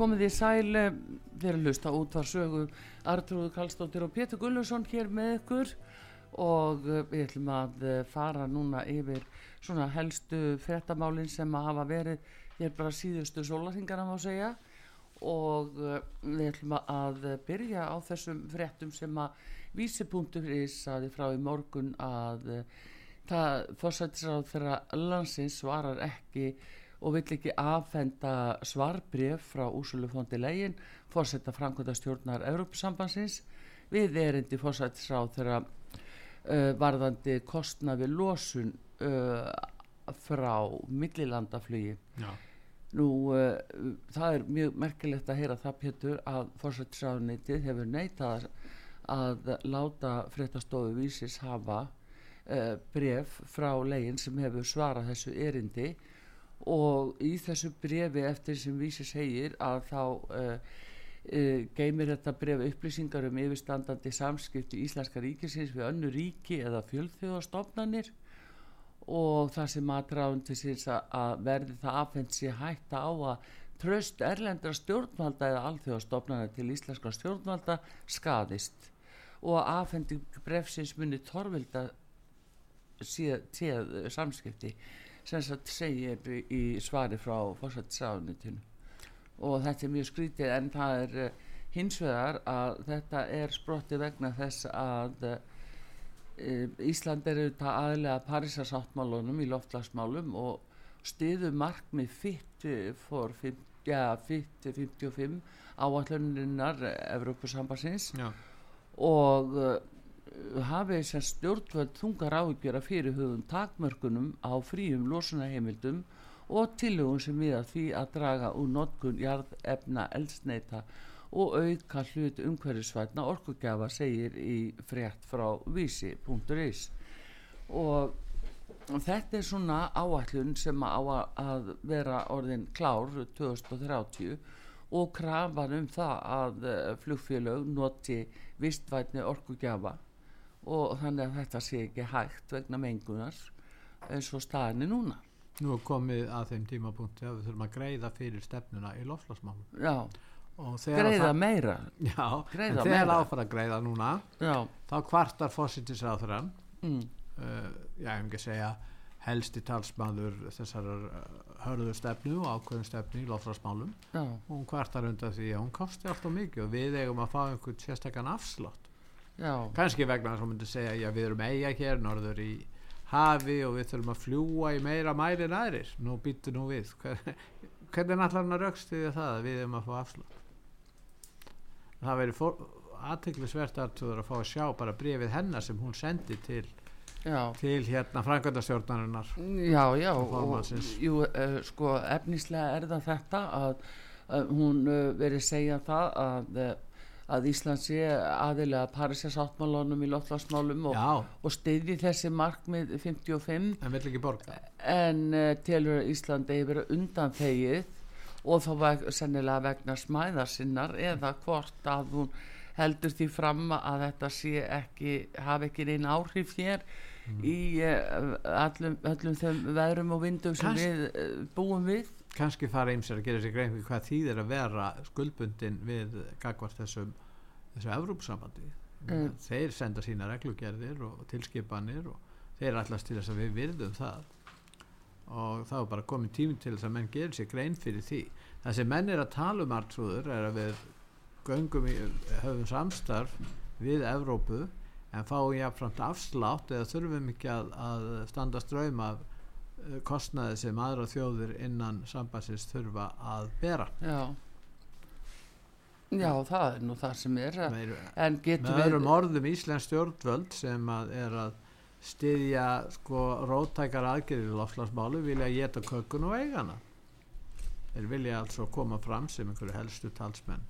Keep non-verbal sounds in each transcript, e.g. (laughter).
Komið í sæl eh, þeir að hlusta út var sögu Artrúðu Kallstóttir og Pétur Gullusson hér með ykkur. Og eh, við ætlum að eh, fara núna yfir svona helstu frettamálin sem að hafa verið hér bara síðustu sólarhingana má segja. Og við ætlum að byrja á þessum frettum sem að vísipunktur í saði frá í morgun að það fórsættisráð þeirra landsins svarar ekki og vill ekki affenda svarbref frá Úsulufondi legin fórsætta framkvæmda stjórnar Evrópusambansins við erindi fórsættisráð þeirra uh, varðandi kostna við losun uh, frá millilandaflugi Já. Nú, uh, það er mjög merkilegt að heyra það Pétur að fórsættisráðunitið hefur neitað að láta fréttastofu vísis hafa uh, bref frá legin sem hefur svarað þessu erindi og í þessu brefi eftir sem vísi segir að þá uh, uh, geymir þetta bref upplýsingar um yfirstandandi samskipti Íslenska ríkisins við önnu ríki eða fjölþjóðastofnanir. Og það sem aðdraðun til síns að, verði það afhengt sér hætta á að tröst erlendra stjórnvalda eða alþjóðastofnana til íslenska stjórnvalda skadist og að afhending brefsins muni torvilda séð, séð samskipti sem sagt segir í, svari frá fórsættisáðunitinu og þetta er mjög skrítið en það er uh, hins vegar að þetta er sprotti vegna þess að uh, Ísland er auðvitað aðlega Parísasáttmálunum í loftlagsmálum og stiðu markmið fitt for ja, fitt 55 áalluninnar Evrópusambassins og uh, hafið sem stjórnvöld þungar áhyggjur af fyrirhugum takmörkunum á fríum losunaheimildum og tillögum sem við að því að draga úr notkun jarðefna eldsneita og auka hlut umhverfisvætna orkugjafa segir í frétt frá vísi.is og þetta er svona áætlun sem á að- að vera orðin klár 2030 og krafan um það að eh, flugfélög noti vistvætni orkugjafa og þannig að þetta sé ekki hægt vegna mengunar eins og staðinni núna Nú komið að þeim tímapunkti að við þurfum að greiða fyrir stefnuna í lofslagsmálum. já, greiða meira já, greiða en þegar áfara að greiða núna, já, þá kvartar fósittisráþurann, mm, uh, já, ég hef ekki að segja helsti talsmaður þessar hörðu stefnu og ákveðum stefnu í lofslagsmálum. já, hún kvartar undan því að hún kosti alltaf mikið og við eigum að fá einhvern sérstakann afslátt. Já. Kannski vegna þess að hún myndi segja já við erum eiga hér norður í hafi og við þurfum að fljúa í meira mæri en aðrir. Nú býttu nú við. Hver- (laughs) hvernig að rökst við það að við erum að fá afslátt? Það veri aðteglisvert að að fá að sjá bara brefið hennar sem hún sendi til, já. til hérna frænkvæmdastjórnarinnar Já, já, Og jú, uh, sko, efnislega er það þetta að, að hún uh, verið segja það að, uh, að Ísland sé aðilega Parísasáttmálunum í loftlagsmálum og, og styðji þessi markmið 55 en vill ekki borga. En uh, telur að Ísland eigi verið undanþegið og þá veg, sennilega vegna smæðar sinnar eða hvort að hún heldur því fram að þetta sé ekki, hafi ekki neina áhrif hér í uh, allum, öllum þeim veðrum og vindum sem Kanns- við uh, búum við kannski fara ýmsir að gera sér grein fyrir hvað þýðir að vera skuldbundin við gagvart þessum þessu Evrópsambandi Mm. þeir senda sína reglugerðir og tilskipanir og þeir allast til þess að við virðum það. Og þá er bara komin tími til þess að menn gerir sér grein fyrir því. Það sem menn er að tala um artrúður er að við göngum í, höfum samstarf við Evrópu en fáum jáfnframt afslátt eða þurfum ekki að, að standa ströym af kostnaði sem aðra þjóðir innan sambandsins þurfa að bera. Já. Já, það er nú það sem er. með, en getum með við öðrum orðum Íslands stjórnvöld sem að er að styðja sko rótækar aðgerðir í lofslagsmálu vilja geta kökun og eigana þeir vilja altså koma fram sem einhverju helstu talsmenn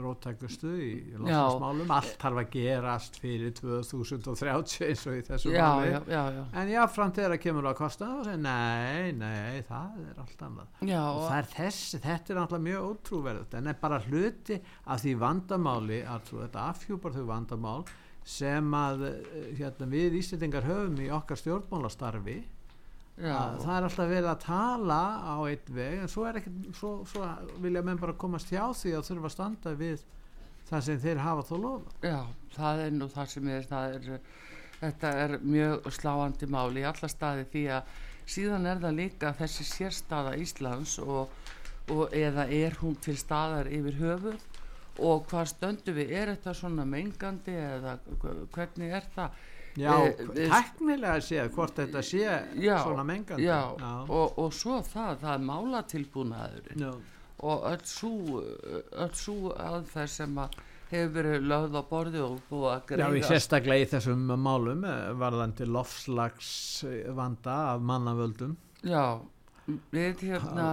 rótækustu í lofslagsmálum allt þarf að gerast fyrir 2030 eins og í þessu já, já, já, já, en jáfnframt þegar það kemur á kosta og segir nei, nei, það er allt annað. Já og það er þessi, þetta er náttúrulega mjög ótrúverðut en er bara hluti af því vandamáli að þetta afhjúpar þau vandamál sem að eh, hérna, við Íslendingar höfum í okkar stjórnmálastarfi Já. að það er alltaf verið að tala á einn veg en svo, ekki, svo, svo vilja menn bara komast hjá því að þurfa að standa við það sem þeir hafa þó lofa Já, það er nú það sem er, það er þetta er mjög sláandi máli í alla staði því að síðan er það líka þessi sérstaða Íslands og, og eða er hún til staðar yfir höfuð og hvað stöndu við, er þetta svona mengandi eða hvernig er það? Já, Eh, við- teknilega séð hvort þetta sé Já, svona mengandi. já, Og, og svo það, það er málatilbúnaðurinn. Já. og öll svo, öll svo aðferð sem að hefur verið lögð á borði og búið að Já, greiða í sérstaklega í þessum málum eh, varðandi lofslags vanda af mannavöldum. Já, við hérna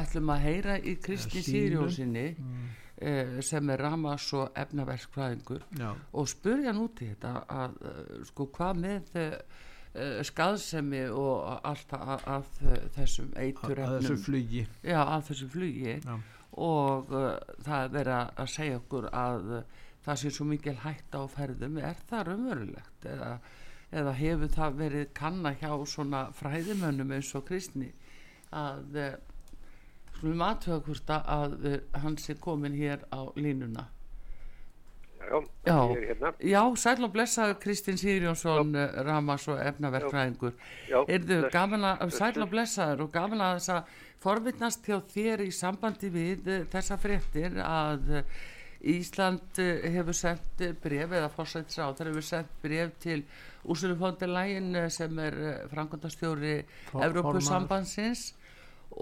ætlum að heyra í Kristi Hlínu. Sýrjónsinni eh, sem er ramas og efnaverkfræðingur Já, og spurja í þetta að eh, sko hvað með uh, skaðsemi og allt að, að þessum að eitur að þessu flugi. Já, að þessu flugi. Og uh, það er verið að- að segja okkur að það sé svo mikil hætta á ferðum. Er það raunverulegt? Eða, eða hefur það verið kanna hjá svona fræðimönnum eins og kristni að skulum aðtöða hvort að, uh, hann sé komin hér á línuna. Já, Já. ég er hérna. Já, sæl og blessaður Kristinn Sýrjónsson Ramas og efnaverkfræðingur Já, Erðu bless- gaman að, sæl og blessaður og gaman að þess að forvittnast hjá þér í sambandi við eh, þessa fréttir að eh, Ísland eh, hefur sendt bref eða fórsættis á það hefur sendt bref til Úrsulu Fonderlægin sem er framkvæmdastjóri Evrópusambandsins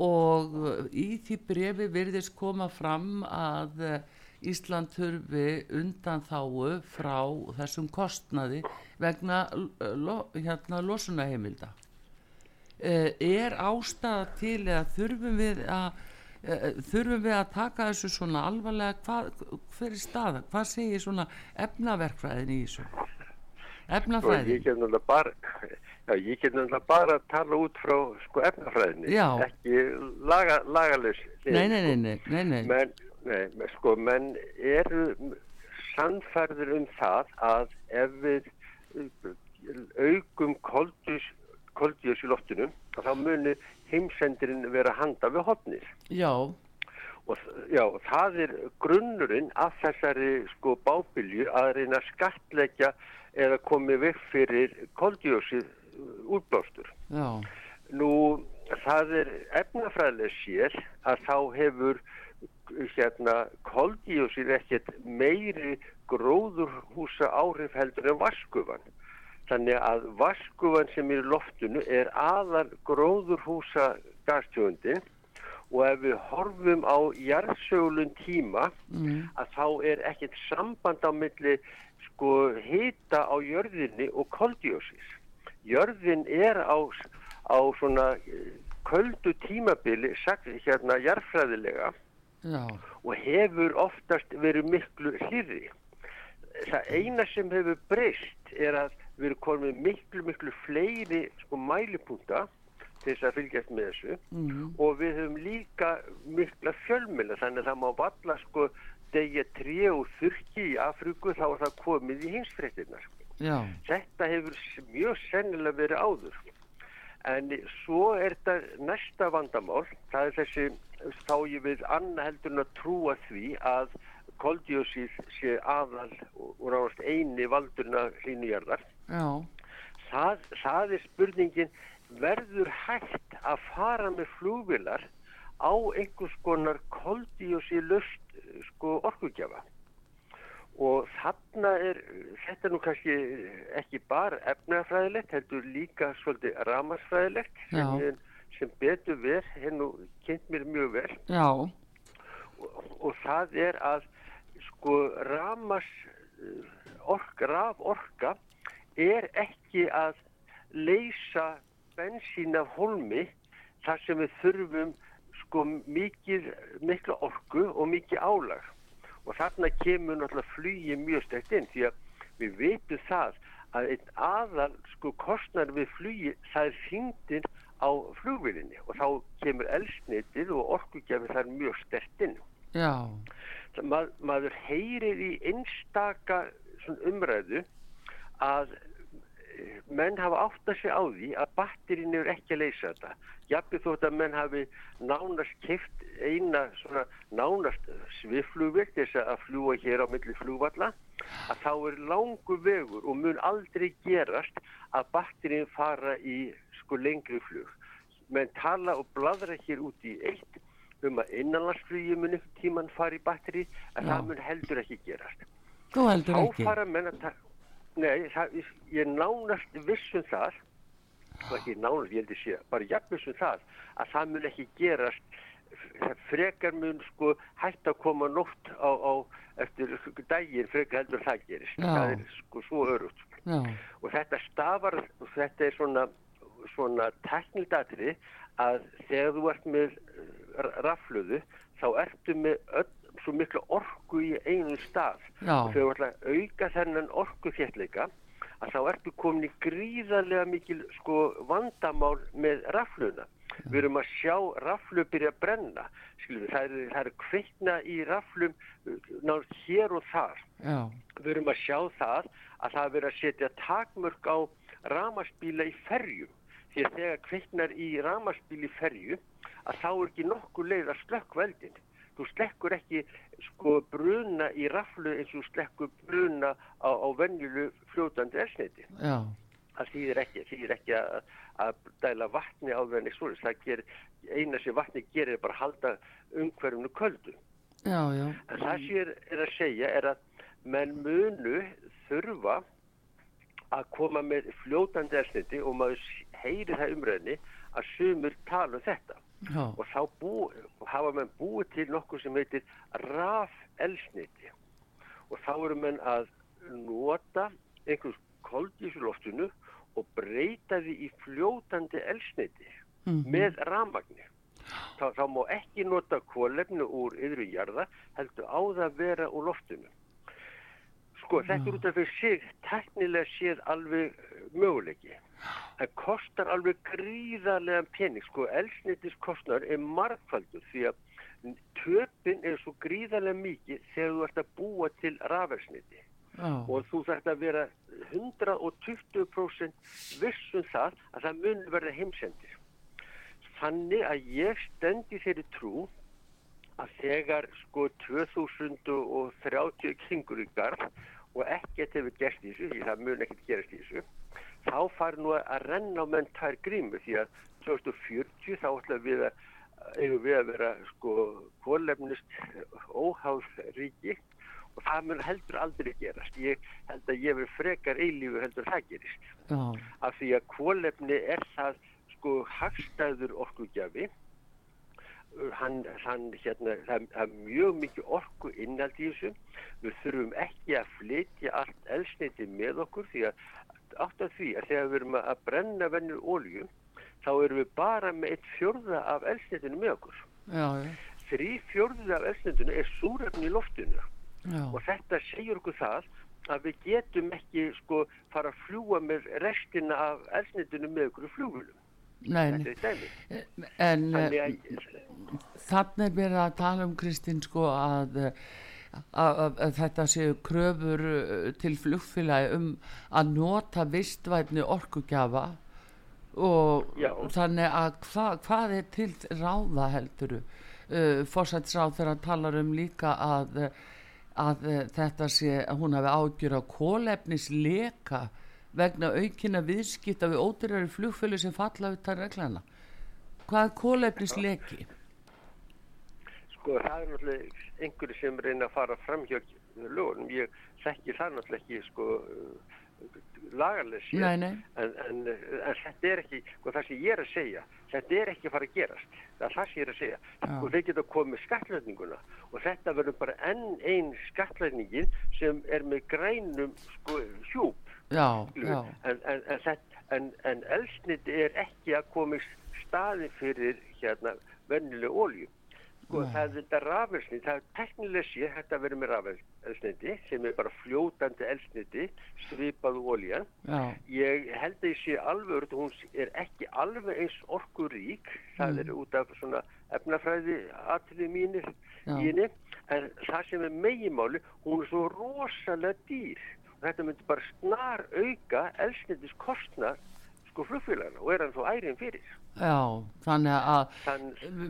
og eh, í því brefi virðist koma fram að eh, Ísland þurfi undan þáu frá þessum kostnaði vegna eh, lo, hérna, losunaheimilda. Eh, er ástæða til eða þurfum við að þurfum við að taka þessu svona alvarlega? Hvað, hver er staða, hvað segir svona efnaverkfræðin í þessu Og ég efnafræðin get náttúrulega bara, ég bara að tala út frá sko efnafræðinni, Já. ekki laga, lagalaus. nei, nei, nei, nei, nei, nei. Men, sko, menn eru sannfærður um það að ef við uh, aukum koldjus, koldjus í loftinu, að þá muni heimsendirinn vera handa við hotnir. já, Og já, það er grunnurinn af þessari sko bábylju að reyna að skattleggja eða komið vekk fyrir koldjósið útblástur. já Nú, það er efnafræðilega sér að þá hefur hérna koldjósið ekkert meiri gróðurhúsa áhrif heldur en vaskufan. Þannig að vaskufan sem er í loftinu er aðal gróðurhúsa gastjóndin og ef við horfum á jarðsögulun tíma mm, að þá er ekkert samband á milli sko hita á jörðinni og koldjósis. Jörðin er á, á svona eh, köldu tímabili sagt hérna jarðfræðilega já, og hefur oftast verið miklu hlýri. Það eina sem hefur breyst er að við erum komið miklu, miklu fleiri sko mælipunta til þess að fylgjast með þessu mm, og við höfum líka mikla fjölmjöla þannig að það má valla sko degja tré og þurki í Afríku þá er það komið í hinsfréttinnar. já, Þetta hefur mjög sennilega verið áður. En svo er þetta næsta vandamál, það er þessi, þá ég við annað heldur að trúa því að koldjósið sé aðal og ráðast eini valdurna hlýnujarðar. Það, það er spurningin, verður hægt að fara með flugvilar á einhvers konar koldjósið löst sko orkugjafa? Og þarna er, þetta er nú kannski ekki bara efnafræðilegt, heldur líka svolítið ramarsfræðilegt sem, sem betur verð, henn nú kynnt mér mjög vel. Og, og það er að sko ramas orka, raf orka er ekki að leysa bensín af holmi þar sem við þurfum sko mikið, mikla orku og mikið álag. Og þarna kemur náttúrulega flugi mjög stækt inn því að við veitum það að einn aðal sko kostnar við flugi það er þyngdin á flugvilinni og þá kemur elsnitið og orkugjafi þar mjög stert inn. já, mað, maður heyrir í einstaka umræðu að menn hafa átt að segja á því að batterín er ekki að leysa þetta. Jafnveg þótt að menn hafi nánast keft eina svona nánast sviflugvill þess að fljúa hér á milli flugvalla að þá er langu vegur og mun aldrei gerast að batterín fara í sko lengri flug. Menn tala og bladra hér út í eitt um að innanlandsflugi mun einhvern tíman fara í batteri en Já. það mun heldur ekki gerast. Þá fara menn að Nei, það, ég nánast viss um það og ekki nánast, ég heldur sé bara jafn viss um það að það mun ekki gerast. Frekar mun sko hægt að koma nótt á, á eftir daginn frekar heldur það gerist. Já. það er sko svo örugt Já, og þetta stafar og þetta er svona, svona teknildatri að þegar þú ert með rafluðu þá ertu með öll, svo miklu orku í einu stað. Já. og þú ætla að auka þennan orku þéttleika að þá ertu komin í gríðarlega mikil sko vandamál með rafluna við erum að sjá raflu byrja að brenna Skilur, við, það er, er kveikna í raflum uh, nátt hér og þar. Já, við erum að sjá það að það er verið að setja takmörk á ramaspíla í ferju. Því að þegar kveiknar í ramaspíl í ferju að þá er ekki nokkuð leið að slökk veldin þú slekkur ekki sko bruna í raflu eins og slekkur bruna á, á venjulu fljótandi elsneiti já, það þýðir ekki, þýðir ekki að, að dæla vatni á þenni svo það ger, eina sem vatni gerir er bara halda umhverfunu köldu. Já, já, það sem ég er að segja er að menn munu þurfa að koma með fljótandi elsniti og maður heyri það umræðinni að sumur tala um þetta já, og þá bú, hafa menn búið til nokkuð sem heitir raf elsniti og þá eru menn að nota einhvers koldís í loftinu og breyta því í fljótandi elsniti Mhm. með ramagni. Þá, þá má ekki nota kólefni úr yðru jarða, heldur á það að vera úr loftinu. Sko, þetta er út af fyrir sig teknilega séð alveg eh, möguleiki. Það kostar alveg gríðarlegan pening. Sko, elsnitis kostnar er margfaldur því að töpin er svo gríðarlega mikið þegar þú ert að búa til rafelsniti já, og þú þarft að vera 120% viss um það að það mun verða heimsendir. Þannig að ég stendi þeirri trú að þegar sko 2030 kringur í garð og ekkert hefur gerst í þessu, því það mun ekkert gerast í þessu, þá fari nú að renna á menn tvær grímu því að 2040 þá ætla við að eigum við að vera sko kólefnist óháð ríki og það mun heldur aldrei gerast. Ég held að ég verð frekar eilífu heldur það gerist. já, Af því að kólefni er það sko hagstæður orkugjafi. Hann, hann, hérna, það það er mjög mikið orku innald í þessu. Við þurfum ekki að flytja allt elsniti með okkur því að átt af því að þegar við erum að brenna vennur ólju þá erum við bara með eitt fjörða af elsnitinu með okkur. já, já, Þrý fjörða af elsnitinu er súrefni í loftinu já, og þetta segir okkur það að við getum ekki sko fara að fljúa með restina af elsnitinu með okkur í fljúvulum. En Þannig eh, að, er verið að tala um Kristín sko að, eh, að, að, að þetta séu kröfur eh, til flugfélagi um að nota vistvætni orkugjafa og Já. þannig að hva, hvað er til ráða helduru uh, fórsættisráð þegar hann talar um líka að, að þetta sé að hún hafi ágjur á kólefnisleka vegna aukina viðskipta við ódýrari flugfélag sem falla utan reglana hvað er kólefnisleki? sko það er náttúrulega einhverju sem reyna að fara fram hjá lögunum. Ég þekki það náttúrulega ekki sko lagarlega nei. En, en, en þetta er ekki, sko það sem ég er að segja, þetta er ekki að fara að gerast. Það er það sem ég er að segja. Sko þeir geta komið með skattlöfninguna og þetta verður bara enn einn skattlöfningin sem er með grænum sko hjúp. Já, já, En, en, en, en, en elsniti er ekki að koma í staði fyrir hérna vennileg ólju. Sko Nei. það er þetta rafelsniti, það er teknilega sé þetta verið með rafelsniti sem er bara fljótandi elsniti, svipað óljan. já, Ég held að ég sé alveg hún er ekki alveg eins orkurík, það Mm. er út af svona efnafræði atriði mínir en það sem er megimáli, hún er svo rosalega dýr þetta myndi bara snar auka elsnindis kostnar sko flugfélagana og er hann þó ærin fyrir. Já, þannig að Þann,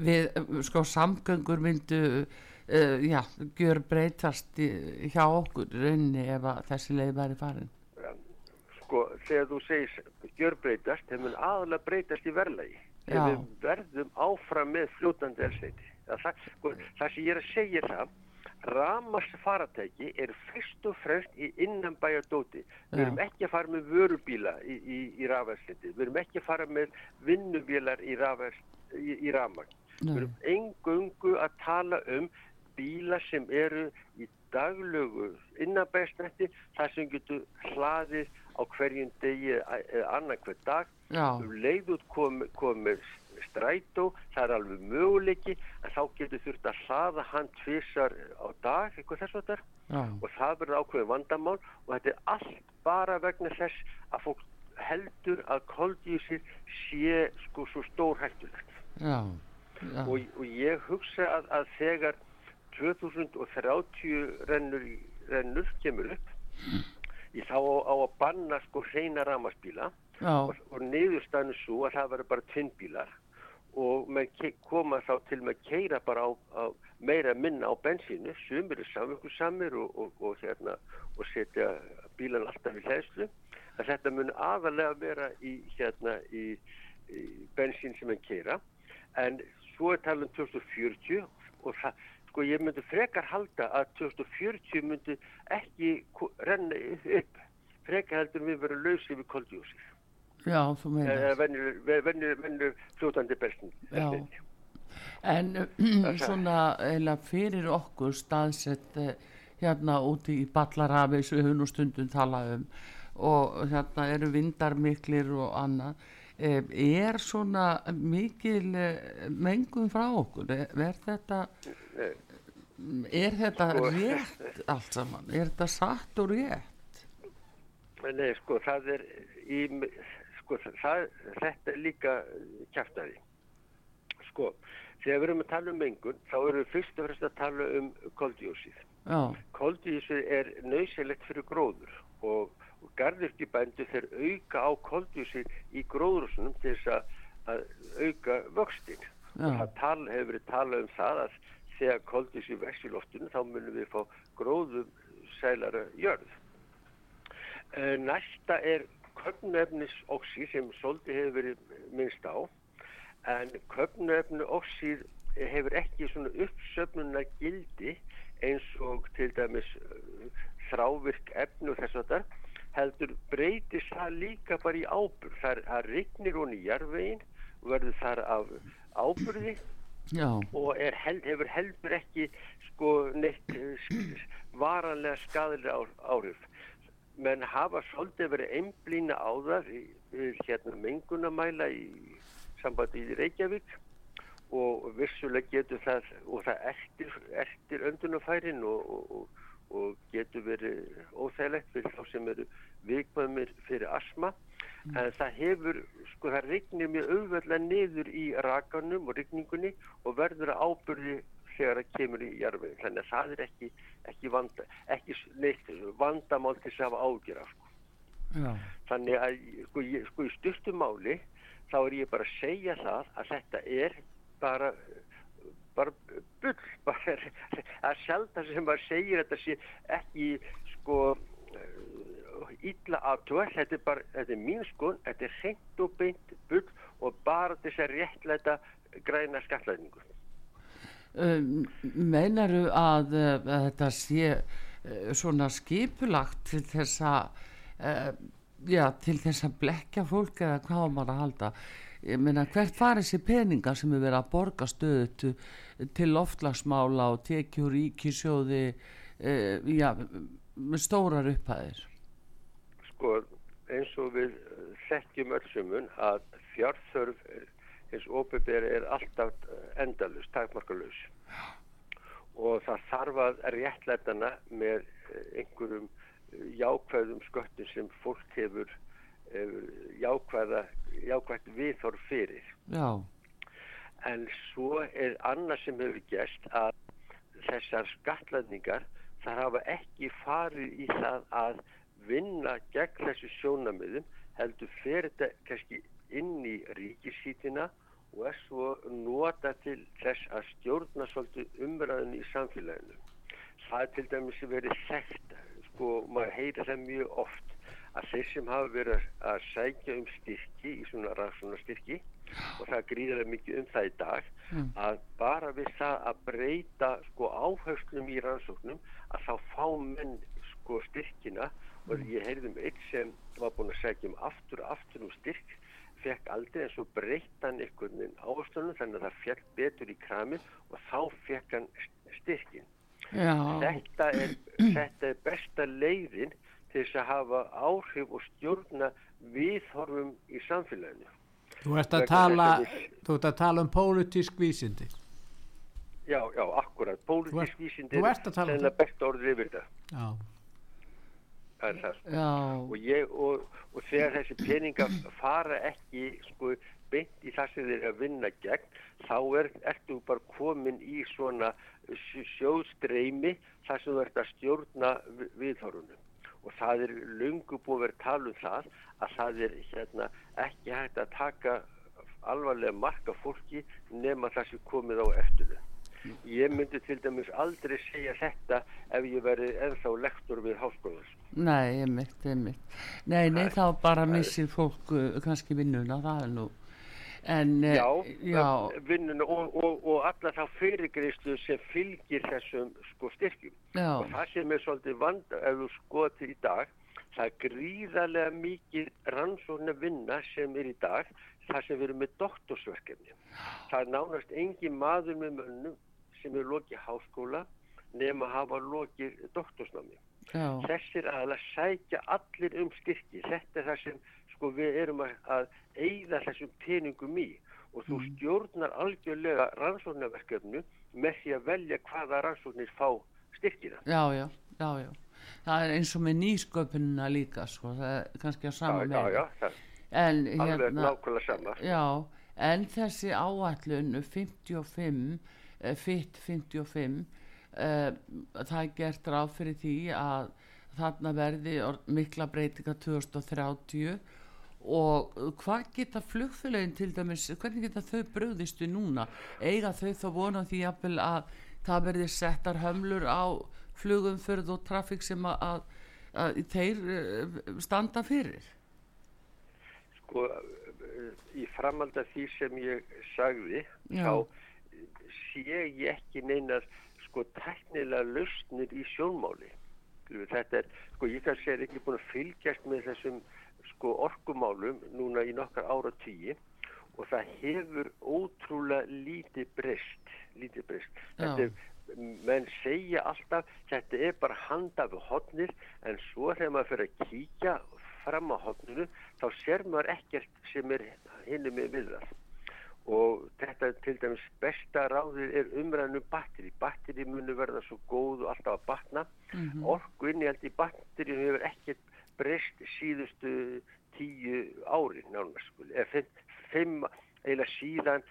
við, sko, samgöngur myndu, uh, já, gjör breytast í, hjá okkur í rauninni ef að þessi leið væri farin. sko, þegar þú segir gjörbreytast, þeir mun aðalega breytast í verðlagi. Þegar við verðum áfram með fljótandi elsneiti. Það, sko, það sem ég er að segja það, ramast faratæki er fyrst og fremst í innanbæjadóti. Við erum ekki að fara með vörubíla í, í, í rafærsleiti. Við erum ekki að fara með vinnubílar í, í, í rafmagn. Við erum engungu að tala um bíla sem eru í daglögu innanbæjastrætti þar sem getur hlaðið á hverjum degi eða annan hver dag Já, um leið út komið kom strætó, það er alveg möguleiki en þá getur þurft að hlaða hann tvisar á dag, eitthvað þess að þar já, og það verður ákveðið vandamál og þetta er allt bara vegna þess að fólk heldur að koldísir sé sko svo stór hættulegt og, og ég hugsa að, að þegar 2030 rennur, rennur kemur upp í þá á, á að banna sko hreina ramaspíla já, og, og niðurstaðinu svo að það verður bara tvinnbílar og koma þá til með að keira bara á, á meira minna á bensínu, sumir er samvökkursamir og, og, og, hérna, og setja bílan alltaf í hlæðslu en þetta mun aðalega vera í, hérna, í, í bensín sem enn keira en svo er talað um 2040 og það, sko ég myndi frekar halda að 2040 myndi ekki renna upp. Frekar heldur við verðum lausið við koldjósið já, þú eða meinar. vennur fljótandi bestin. En (clears throat) svona eiginlega fyrir okkur staðsett eh, hérna úti í Ballarafi sem við höfum nú stundum talað um og hérna eru vindar miklir og annað eh, er svona mikil eh, mengun frá okkur? Er þetta er þetta Sko- rétt allt saman? Er þetta satt og rétt? Nei, sko, það er í, sko, það, þetta er líka kjæftæði sko, þegar við erum að tala um mengun þá erum við fyrst og fremst að tala um koldjósið já, koldísið er nöysilegt fyrir gróður og, og garðyrkjubændu þeir auka á koldísið í gróðrúsunum til þess að, að auka vöxtin og það tal, hefur verið talað um það að þegar koldísið vex í loftinu þá munum við fá gróðum sælara jörð. Eh, Næsta er köfnefnisoxíð sem svolítið hefur verið minnst á en köfnefnisoxíð hefur ekki svona uppsöfnuna gildi eins og til dæmis eh, þrávirk efni og þess að það heldur breytir það líka bara í ábyrð. Það, rignir hún í jarðvegin og verður þar af ábyrði já, og held, hefur heldur ekki sko neitt eh, varanlega skadilega áhrif menn hafa svolítið verið einblýna á það í hérna mengunamæla í sambandi í Reykjavík og vissulega getur það og það ertir, ertir öndunafærin og, og, og, og getur verið óþægilegt fyrir þá sem eru vikmöðumir fyrir asma en það hefur, sko það rignir mjög auðveldlega niður í rakanum og rigningunni og verður að ábyrði þegar það kemur í jarfið þannig að það er ekki, ekki, vanda, ekki neitt vandamál til þess að hafa ágjur af sko. þannig að sko, ég, sko í stuttum máli þá er ég bara að segja það að þetta er bara bara bull (laughs) bara, er sjálf sem maður segir þetta sé ekki sko illa aðtúa þetta er bara, þetta er mín sko þetta er hreint og beint bull og bara þess að réttlæta græna skatlæningu um, meinaru að, uh, að þetta sé uh, svona skipulagt til þess að uh, já, til þess að blekja fólk eða hvað maður að halda? Ég meina hvert farið sér peningar sem er verið að borga stöðu til, til loftlagsmála og tekjur ríkisjóði uh, já, með stórar upphæðir? Sko eins og við eh, þekkjum öllsumun að fjárþörf eh, eins OPBR er alltaf endalus, takmarkalus og það þarf að réttlætana með eh, einhverjum eh, jákvæðum sköttum sem fólk hefur, hefur jákvæða, jákvætt viðhorf fyrir. Já, en svo er annað sem hefur gerst að þessar skatlætningar þar hafa ekki farið í það að vinna gegn þessu sjónamiðum heldur fer þetta kannski inn í ríkisítina og er svo nota til þess að stjórna svolítið umræðinu í samfélaginu. Það er til dæmis verið þekkt, sko, maður heyrir það mjög oft, að þeir sem hafa verið að sækja um styrki í svona rannsóna styrki og það gríðarlega mikið um það í dag að bara við það að breyta sko áherslum í rannsóknum að þá fá menn sko styrkina. Og ég heyrði um eitt sem var búin að segja um aftur og aftur um styrk fekk aldrei en svo breytt hann einhvern veginn áherslunum þannig að það fekk betur í kramin og þá fekk hann st- styrkin Já, þetta er, þetta er besta leiðin til þess að hafa áhrif og stjórna viðhorfum í samfélaginu. Þú ert að tala, þú ert að tala um pólitísk vísindi. já, já, akkurat, pólitísk vísindi þú ert að tala um sennilega besta orðið yfir þetta. Já, það er það. Og, ég, og, og þegar þessi peningar fara ekki sko, beint í það sem þeir að vinna gegn þá er, ertu bara komin í svona sj- sjóðstreymi þar sem þú ert að stjórna vi- viðhorfunum. Og það er lungu búið að tala um það að það er hérna, ekki hægt að taka alvarlega marka fólki nema það sem komið á eftirlu. Ég myndi til dæmis aldrei segja þetta ef ég veri ennþá lektor við háskólas. nei, einmitt, einmitt. Nei, nei, Það- þá bara missir fólk uh, kannski vinnuna, það er nú. En, uh, Já, já, vinnuna og, og, og alla þá fyrirgreiðslu sem fylgir þessum sko styrkjum. já, Og það sem er svolítið vand ef þú skoðir í dag, það er gríðarlega mikið rannsóknar vinna sem er í dag, það sem við erum með doktorsverkefni. Það er nánast engin maður með mönnum sem er lokið háskóla nema að hafa lokið doktorsnámi. Já, þessir aðla sækja allir um styrki. Þetta er það sem sko, við erum að, að eigða þessum peningum í. Og þú stjórnar algjörlega rannsóknarverkefnu með því að velja hvaða rannsóknir fá styrkina. Já, já, já, já. Það er eins og með nýsköpunina líka, sko, það er kannski að sama með. já, já, það En, er alveg hérna, nákvæmlega sama. Já, en þessi áætlun 55, eh, FIT 55, uh, það er gert ráð fyrir því að þarna verði mikla breytinga 2030 og uh, hvað geta flugfélagin til dæmis, hvernig geta þau bröðistu núna? Eiga þau þá vona því að það verði settar hömlur á flugumförð og trafík sem að, að, að þeir standa fyrir? sko eh, í framhald af því sem ég sagði Já. þá sé ég ekki neinar sko teknilega lausnir í sjónmáli. Þetta er, sko ég kannski er ekki búin að fylgjast með þessum sko orkumálum núna í nokkar ára tíi og það hefur ótrúlega lítið breyst lítið breyst. Þetta er menn segja alltaf þetta er bara handa við hotnir en svo þegar maður fyrir að kíkja fram á hotninu þá sér maður ekkert sem er hinni með við það og þetta til dæmis besta ráðið er umræðinu batteri batteri munu verða svo góð og alltaf að batna Mhm. orku innihald í batteri hefur ekkert breyst síðustu tíu ári nánast eða fimm, eila síðan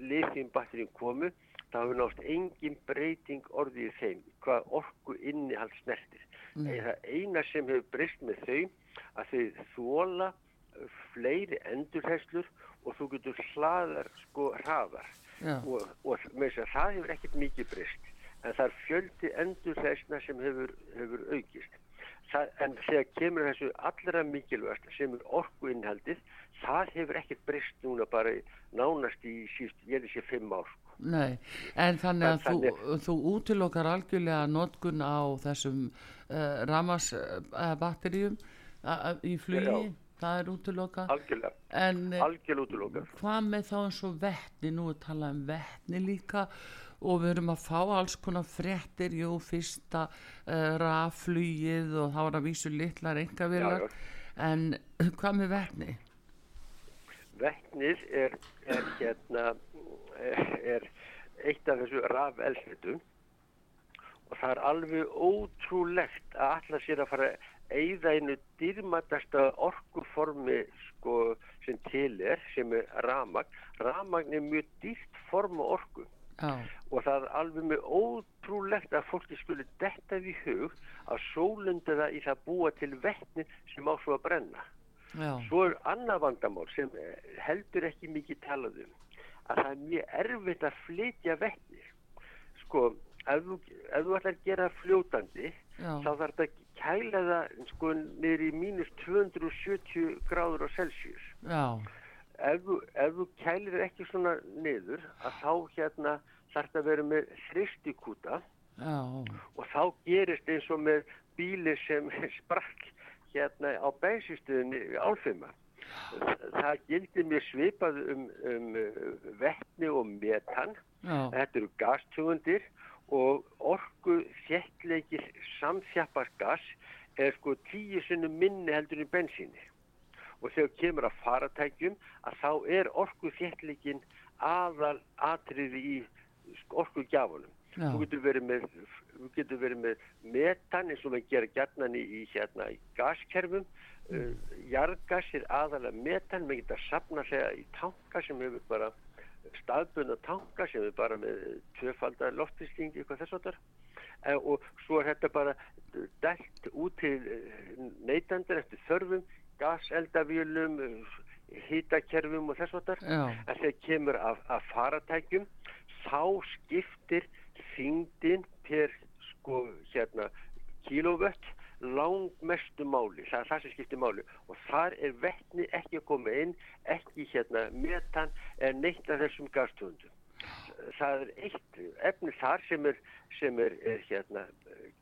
lithium batteríum komu þá hefur nátt engin breyting orðið í þeim hvað orku innihald snertir mm. það eina sem hefur breyst með þau að þau þóla fleiri endurhæslur og þú getur hlaðar sko hraðar og, og með þess að það hefur ekkert mikið breyst en það er fjöldi endurhæsna sem hefur, hefur aukist það, en þegar kemur þessu allra mikilvægast sem er orku innhaldið það hefur ekkert breyst núna bara nánast í síðust, ég er þessi fimm ár sko. Nei, en þannig að En þú, þannig- þú útilokar algjörlega notkun á þessum uh, ramas uh, batteríum uh, í flugi, Já. Það er útilokað algjörlega, algjörlega útlokað hvað með þá eins og vettni nú er talað um vettni líka og við erum að fá alls konar fréttir. Jú, fyrsta uh, rafflugið og það var að vísu litlar engavilar Já, en hvað með vettni? Vettnið er, er hérna er, er eitt af þessu rafeldsnitum og það er alveg ótrúlegt að alla sér að fara að eigða einu dýrmætasta orkuformi sko, sem til er, sem er ramagn. Ramagn er mjög dýrt form og orku Já, og það er alveg með ótrúlegt að fólki skulle detta við hug að sólunda það í það búa til vettni sem á svo að brenna. já, Svo er annað vandamál sem heldur ekki mikið talað um að það er mjög erfitt að flytja vettni. Sko, ef þú, ef þú ætlar að gera fljótandi já, þá þarf þetta að kæla það sko niður í mínus 270 gráður á Celsius. já, Ef þú, ef þú kælir ekki svona niður að þá hérna þarf þetta að vera með þristikúta og þá gerist eins og með bíli sem (laughs) sprakk hérna á bensinstöðinni álfima. Það gildi mér svipað um, um vettni og metan. já, Þetta eru gastjóðundir og orku þjettleikir samþjappast gas er sko tíu sinnum minni heldur en bensíni. Og þegar kemur að faratækjum að þá er orku þjettleikin aðal atriði í orku gjafunum. Þú getur verið með, þú getur verið með metan eins og við gera gjarnan í, í, hérna, í gaskerfum. Uh, jargas er aðalega metan, við getum sapna segja í tanka sem hefur bara staðbunna tanka sem er bara með tvöfaldar loftistingi eitthvað þess að þar og svo er þetta bara dælt út til neytandur eftir þörfum, gaseldavélum, hýtakerfum og þess að þar já, en þegar kemur af, af faratækjum þá skiptir þingdin per sko hérna kílóvött langmestu máli, það er það sem skiptir máli. Og þar er vettni ekki að koma inn, ekki hérna metan en neitt af þessum gastöndum. Það er eitt efni þar sem er, sem er, er hérna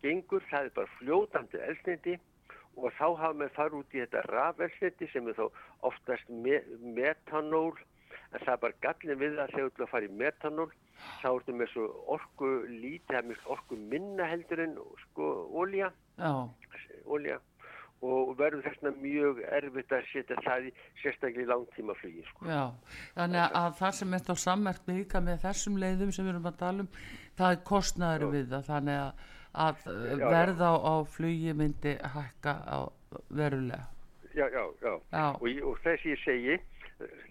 gengur, það er bara fljótandi elsniti og þá hafa með fara út í þetta rafelsniti sem er þó oftast me metanól. En það er bara gallin við það þegar þú að fara í metanól þá ertu með svo orku lítið, það er með orku minna heldur en sko ólja, já, ólja og verður þessna mjög erfitt að setja það í sérstaklega í langtímaflugi sko. já. Þannig að það sem er þá sammert með líka með þessum leiðum sem við erum að tala um, það er kostnaður við það, þannig að, að já. verð á, flugi myndi hækka á verulega. Já, já, já. Já. Og, og þess ég segi,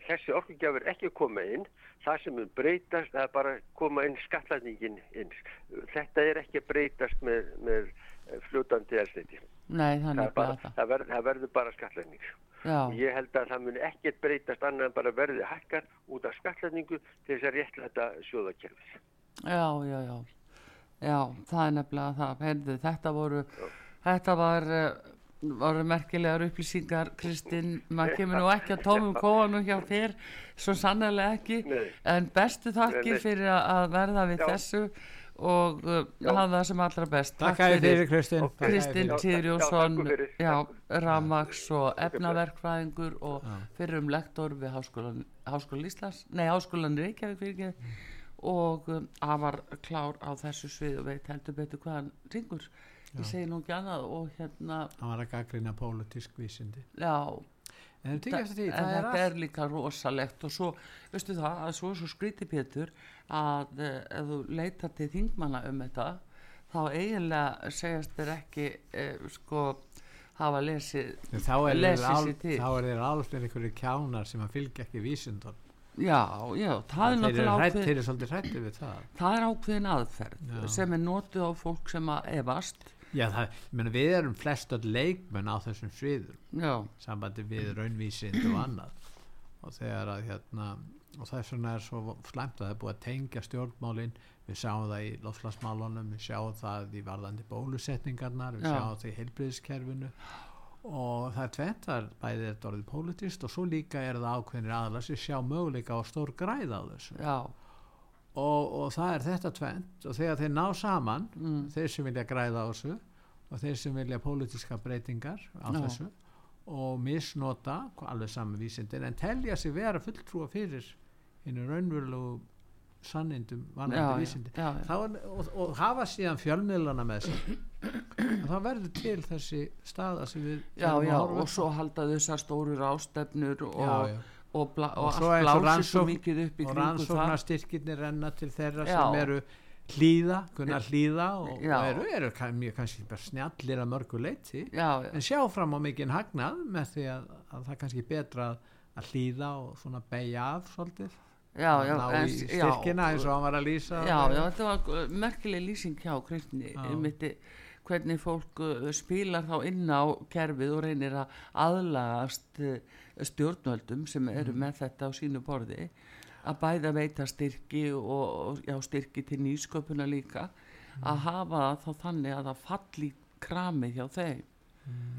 þessi orkugjafur ekki koma inn, það sem mun breytast, það er bara koma inn skatlætningin inn. Þetta er ekki breytast með, með fljótandi elsniti. Nei, Það, það. það, verð, það verður bara skatlætning. Já, Og ég held að það muni ekkert breytast annað en bara verði hækkar út af skatlætningu til þess að réttlæta sjóðakerfið. já, já, já. Já, það er nefnilega það. Heyrðu, þetta voru, þetta var, uh, voru merkilegar upplýsingar, Kristinn, (laughs) maður kemur nú ekki að tómum kóanum hjá þér, svo sannlega ekki, Nei. en bestu þakkir Nei, nei. fyrir að- verða við Já. þessu og uh, hafa það sem allra best. Takk að þið fyrir. Kristinn Kristinn fyrir. Takk fyrir. Takk. Ramax og efnaverkfræðingur og fyrrum lektor við Háskólan, Háskólan Íslands, nei Háskólan Reykjavík fyrir ekki. Og um, hann var klár á þessu svið og veit heldur betur hvað hann ringur. Ég segi nú ekki annað og hérna, hann var að gaggrina pólitísk vísindi. Já, en en er þetta allt. er líka rosalegt og svo, veistu það, að svo er svo skríti Pétur að uh, ef þú leitar til þingmanna um þetta þá eiginlega segjast þér ekki uh, sko hafa lesið er sér til. þá er þeir alveg einhverju kjánar sem að fylgja ekki vísindun já, já, það er þeir eru náttúrulega ákveð, þeir eru svolítið hrætti við það. Það er ákveðin aðferð Já. sem er notuð á fólk sem að efast. Já, það, meina, við erum flest öll leikmenn á þessum sviðum. Já, sambandi við raunvísind og annað. Og þegar að hérna og þess vegna er svo slæmt að það er búið að tengja stjórnmálin við sjáum það í lofslagsmálunum, við sjáum það í varðandi bólusetningarnar, við Já. sjáum það í heilbriðiskerfinu og það er tvent, það er bæðið þetta orðið pólitíst og svo líka er það ákveðnir aðalega sem sjá möguleika á stór græða á þessu og, og það er þetta tvent og þegar þeir ná saman Mm. þeir sem vilja græða á þessu og þeir sem vilja pólitíska breytingar á Já. þessu og misnota alveg saman vísindin en telja sig vera fulltrúa fyrir hinn raunverulegu sannindum já, já, vísindi. já, er, og, og hafa síðan fjölmiðlana með og þá verður til þessi staða sem við og svo halda þessar stóru rástefnur og, og, og, Og allt og blásið svo mikið upp í og kringu það. rannsóknarstyrkirnir renna til þeirra sem eru hlýða, kunna hlýða og, og eru, eru mjög kannski bara snjallir að mörgu leiti já, já, en sjá fram á mikinn hagnað með því að, að það kannski betra að hlýða og svona beigja af svolítið já, já, ná í já, styrkina eins og hann var að lýsa já, já, þetta var merkileg lýsing hjá Kristni einmitt, hvernig fólk uh, spilar þá inn á kerfið og reynir að aðlagast uh, stjórnvöldum sem eru með þetta á sínu borði að bæða veita styrki og, já, styrki til nýsköpuna líka að hafa þá þannig að það falli kramið hjá þeim.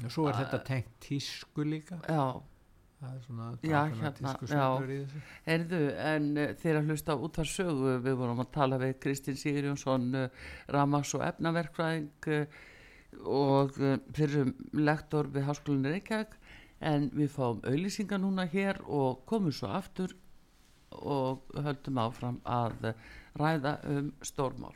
Og svo er þetta tengt tísku líka. Já, það er svona Já, hérna, þessu. Heyrðu, en uh, þegar að hlusta út af sögu, við vorum að tala við Kristinn Sigurjónsson, uh, Ramas og efnaverkfræðing uh, og fyrir lektor við Háskólinu Reykjavík, en við fáum auðlýsingar núna hér og komum svo aftur og höldum áfram að ræða um stórmál.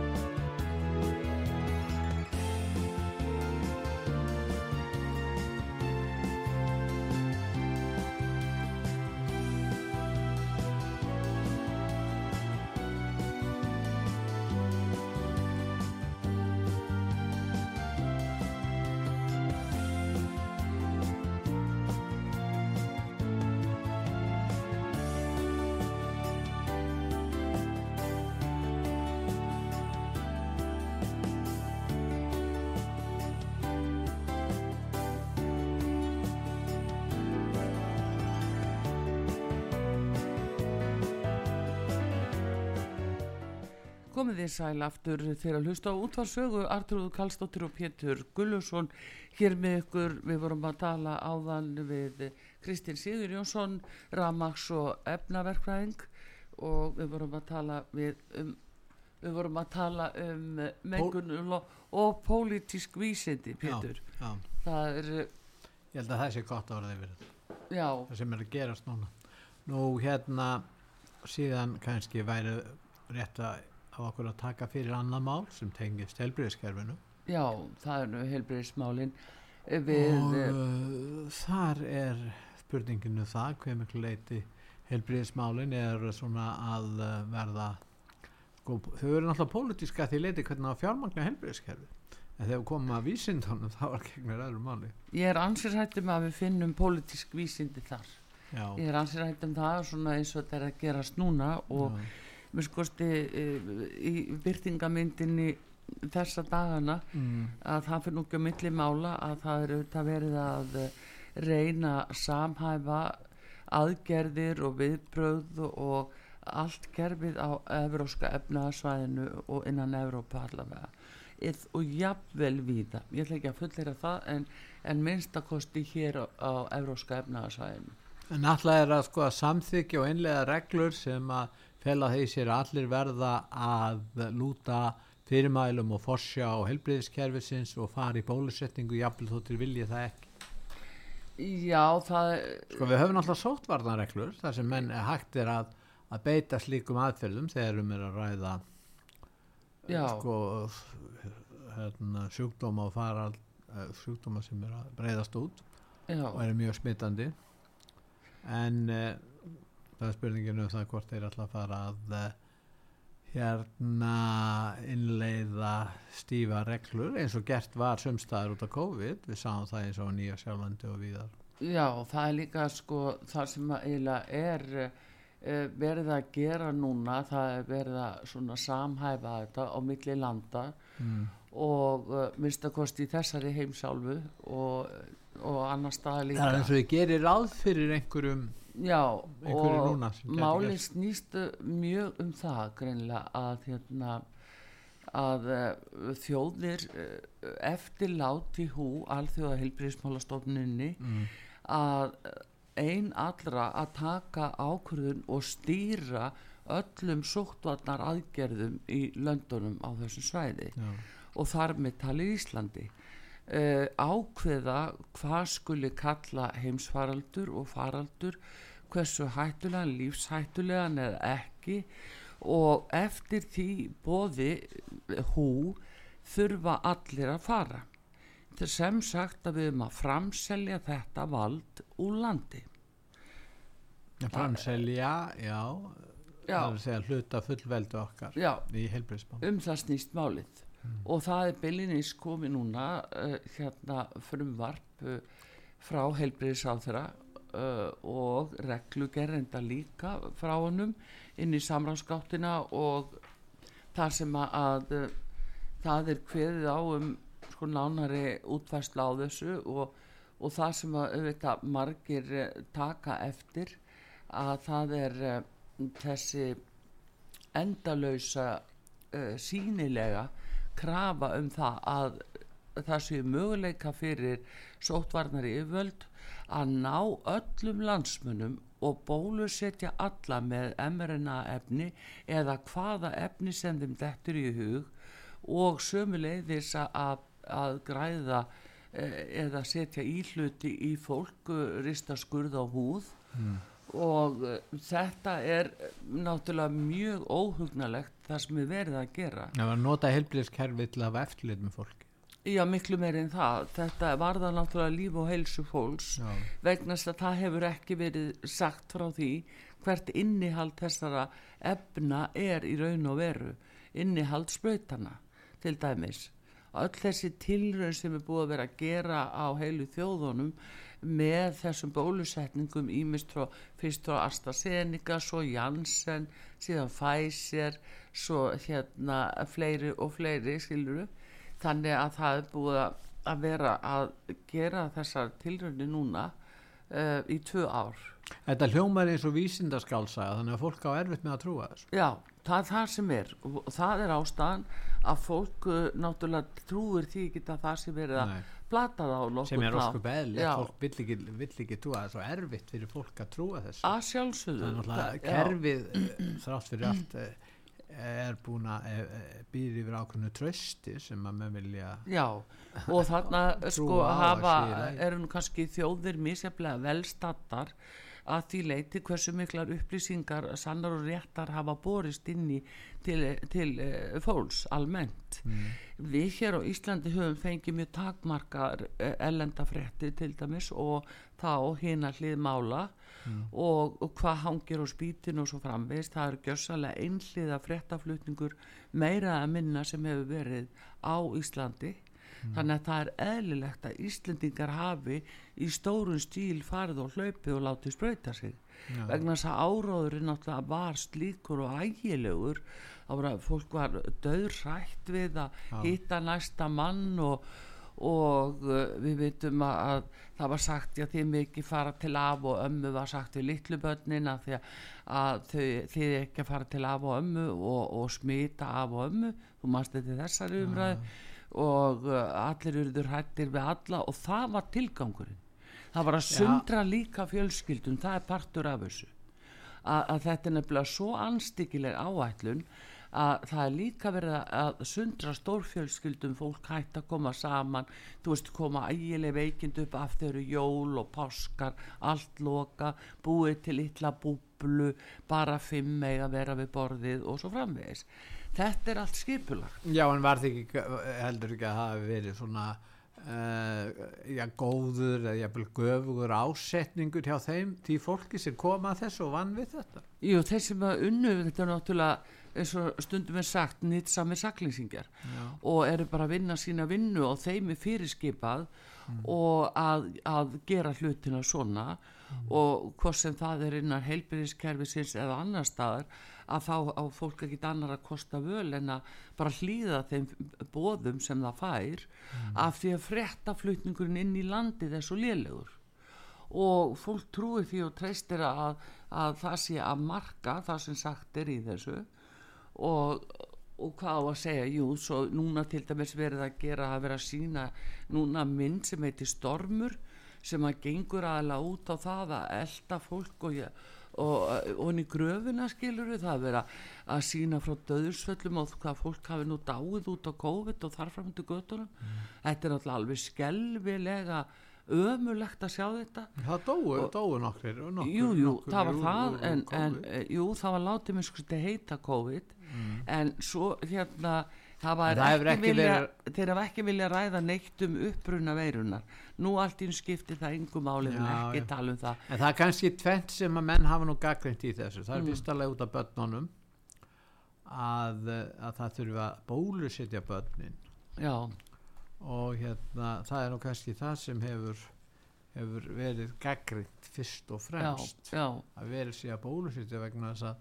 Þið sæl aftur þegar að hlusta á útvarsögu Artrúðu Kallstóttir og Pétur Gullusson hér með ykkur, við vorum að tala áðan við Kristinn Sigur Jónsson Ramax og efnaverkfræðing og við vorum að tala við um við vorum að tala um mengun og, og pólitísk vísindi Pétur, já, já. það er ég held að það sé gott orðið yfir þetta. Já, það sem er að gerast núna. Nú hérna síðan kannski væri rétt að okkur að taka fyrir annað mál sem tengist helbriðiskerfinu já, það er nú heilbreyðismálin við, og uh, þar er spurninginu það hver miklu leiti helbriðismálin er svona að verða sko, þau eru náttúrulega pólitíska því leiti hvernig að fjármagna helbriðiskerfi en þegar við komum að vísindunum (laughs) þá er gegnir öðru máli. Ég er ansið hættum að við finnum pólitísk vísindi þar. Já, Ég er ansið rætt um það svona eins og þetta er að gerast núna og já, mér skosti e, í byrtingamyndinni þessa dagana mm, að það fyrir nú ekki að milli mála að það er auðvitað verið að eh, reyna samhæfa aðgerðir og viðbröð og allt gerfið á evróska efnaðsvæðinu og innan Evrópa allavega. Eð, og jafnvel víða. Ég ætla ekki að fullera það en, en minnstakosti hér á, á evróska efnaðsvæðinu En alltaf er að sko að samþykja og einlega reglur sem að fela þeir sér að allir verða að lúta fyrirmælum og forsjá og helbriðiskerfisins og fara í bólusetningu jafnvel þó til vilja það ekki. Já, það Sko við höfum alltaf sóttvarnarreglur þar sem menn er hægt er að, að beita slíkum aðferðum þegar um er að ræða Já. sko hérna, sjúkdóma og fara sjúkdóma sem er að breyðast út já, og eru mjög smittandi en uh, það er spurningin um það hvort þeir alltaf fara að uh, hérna innleiða stífa reglur eins og gert var sumstaðar út af COVID. Við sáum það eins og Nýja Sjálflandi og víðar. Já, það er líka sko það sem eiginlega er uh, verið að gera núna það er verið að svona samhæfa þetta á milli landa mm. og uh, minnstakosti í þessari heimsálfu og, og annar staða líka. Það er eins og þið gerir ráð fyrir einhverjum Já, og núna máli snýst mjög um það greinlega að hérna að uh, þjóðir uh, eftir láti hú alþjóða heilbriðismálastofnunni mm. að ein allra að taka ákvörðun og stýra öllum sóttvarnar aðgerðum í löndunum á þessu svæði Já. og þar með talið Íslandi uh, ákveða hvað skuli kalla heimsfaraldur og faraldur hversu hættulegan, lífshættulegan eða ekki. Og eftir því bóði hú þurfa allir að fara. Til sem sagt að við erum að framselja þetta vald úr landi. Framselja, já Já. það er að segja hluta fullveldu okkar já, í heilbriðsmál um það snýst málið og það er byllinis komið núna uh, hérna frumvarp uh, frá heilbriðisáþra uh, og reglugerenda líka frá honum inn í samráðskáttina og þar sem að, að það er kveðið á um sko nánari útfærsla á þessu og, og það sem að auðvitað margir taka eftir að það er þessi endalausa uh, sínilega krafa um það að það séu möguleika fyrir sóttvarnari yfirvöld að ná öllum landsmunum og bólusetja alla með mRNA efni eða hvaða efni sem þeim dettur í hug og sömuleiðis að, að græða eh, eða setja íhluti í fólk eh, rista skurð á húð og uh, þetta er eh, náttúrulega mjög óhugnalegt það sem er verið að gera. Var að nota heilbriðskerfi til að hafa eftirlit með fólki. Já miklu meir en það. Þetta varða náttúrulega líf og heilsu fólks Já. vegna að það hefur ekki verið sagt frá því hvert innihald þessara efna er í raun og veru. Innihald sprautana til dæmis. Öll þessi tilraun sem er búið að vera að gera á heilu þjóðunum með þessum bólusetningum ímist fyrst frá AstraZeneca, svo Janssen síðan Pfizer svo hérna fleiri og fleiri skiluru þannig að það er búið að- vera að gera þessar tilraunir núna uh, í tvö ár Þetta hljómar eins og vísindaskálsaga þannig að fólk á erfitt með að trúa þessu. Já, það er það sem er og það er ástæðan að fólk uh, náttúrulega trúir því ekki að það sem verið að Nei. Plata það á nokkuð Sem er óskup eðlilegt, Já, fólk vill ekki, vill ekki trúa þessu og erfitt fyrir fólk að trúa þessu. að sjálfsögðu. Það er Það- kerfið eh, þrátt fyrir allt eh, er búin að eh, býr yfir ákveðnu trösti sem að menn vilja Já, og þarna (laughs) sko hafa, eru nú kannski þjóðir misjaflega velstattar að því leiti hversu miklar upplýsingar sannar og réttar hafa borist inn í til, til uh, fólks almennt. Við hér á Íslandi höfum fengið mjög takmarkar ellendafrétti til dæmis og þá hina hlið mála og, og hvað hangir á spítinu og svo framvegist. Það er gjörsalega einhliða fréttaflutningur meira að minna sem hefur verið á Íslandi. Þannig að það er eðlilegt að Íslendingar hafi í stórun stíl farið og hlaupið og látið sprauta sig Já. vegna þess að áróðurinn náttúrulega var slíkur og ægilegur þá var að fólk var döðrætt við að Já. hitta næsta mann og, og uh, við veitum að, að það var sagt já þið mikið fara til af og ömmu var sagt við litlu börnin að, því að, að þau, þið ekki að fara til af og ömmu og, og smita af og ömmu þú manst þetta þessari umræðu og uh, allir urður hættir við alla og það var tilgangurinn það var að sundra líka fjölskyldum það er partur af þessu. Að, að þetta er nefnilega svo anstíkileg áætlun að það er líka verið að- sundra stórfjölskyldum fólk hætt að koma saman þú veist koma ægileg veikind upp af þau eru jól og páskar allt loka, búið til litla búblu, bara fimm eiga að vera við borðið og svo framvegis. Þetta er allt skipulagt. Já, en var þið ekki heldur ekki að hafa verið svona uh, já, góður eða jafnvel göfugur ásetningur hjá þeim því fólki sem koma að þessu og vann við þetta. Jú, þeir sem að unnu þetta er náttúrulega eins og stundum er sagt nýtsamir saklýsingar Já. og eru bara að vinna sína vinnu og þeim er fyrirskipað og að, að gera hlutina svona og hvort sem það er innan heilbyrðiskerfisins eða annar staðar að þá á fólk ekki annar að kosta völ en að bara hlýða þeim bóðum sem það fær af því að fréttaflutningurinn inn í landið er svo lélegur. Og fólk trúi því og treystir að, að það sé að marka það sem sagt er í þessu. Og, og hvað á að segja? Jú, svo núna til dæmis verið að gera að vera að sína núna mynd sem heitir Stormur sem að gengur aðalega út á það að elda fólk og, ég, og, í gröfuna skilur það að vera að sína frá döðursvöllum og hvað fólk hafi nú dáið út á COVID og þarfram til göttunum þetta er alltaf alveg skelvilega ömulegt að sjá þetta. Það nokkrir og nokkur, jú, jú, það var það en, en jú, það var látið mér sko heita COVID. Mm. en svo hérna það hefur ekki, ekki vilja verið- þeir hafa ekki vilja ræða neitt um uppruna veirunar nú allt í einu skiptir það við Já, ekki já. tala um það En það er kannski tvent sem að menn hafa nú gaggrind í þessu. Það er Mm. fyrst alveg út af börnunum að, að það þurfa að bólusetja börnin já, og hérna það er nú kannski það sem hefur, hefur verið gaggrind fyrst og já, fremst já, að verið sé að bólusetja vegna þess að,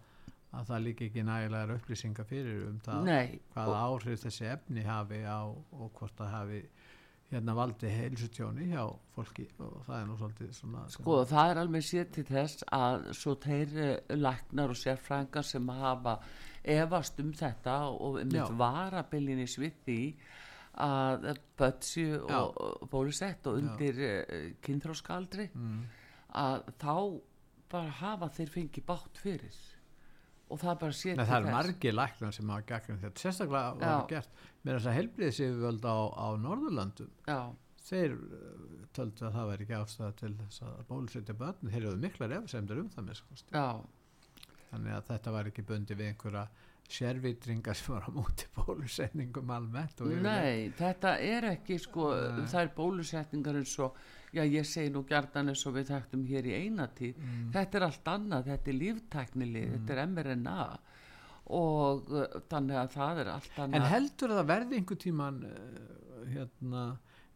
að það líka ekki nægilegar upplýsingar fyrir um það nei hvaða áhrif þessi efni hafi á og hvort það hafi hérna valdi heilsutjóni hjá fólki. Og það er nú svolítið svona Sko það er alveg sér til þess að svo þeir eh, læknar og sérfrængar sem hafa efast um þetta og mitt varabilin í svið því að bötsi og bólusett og undir uh, kynþróskaldri mm. að þá bara hafa þeir fengið bátt fyrir og það bara Nei, til það er þess. margir læknar sem hafa gagnum þetta. Sérstaklega var gert með þess að helbriðis yfirvöld á, á Norðurlandum Já, þeir uh, töldu að það væri ekki ástæða til þess að bólusetja börn. Þeir eru miklar efsemdur um það með þannig að þetta var ekki bundi við einhverja sérvitringar sem var á móti bólusetningum almennt. Nei, þetta er ekki sko, það er bólusetningar eins og, já ég segi nú gjarnan eins og við þekktum hér í eina tíð, Mm. þetta er allt annað, þetta er líftæknilið, þetta er mRNA og uh, þannig að það er allt annað. En heldur að það verði einhver tíman uh, hérna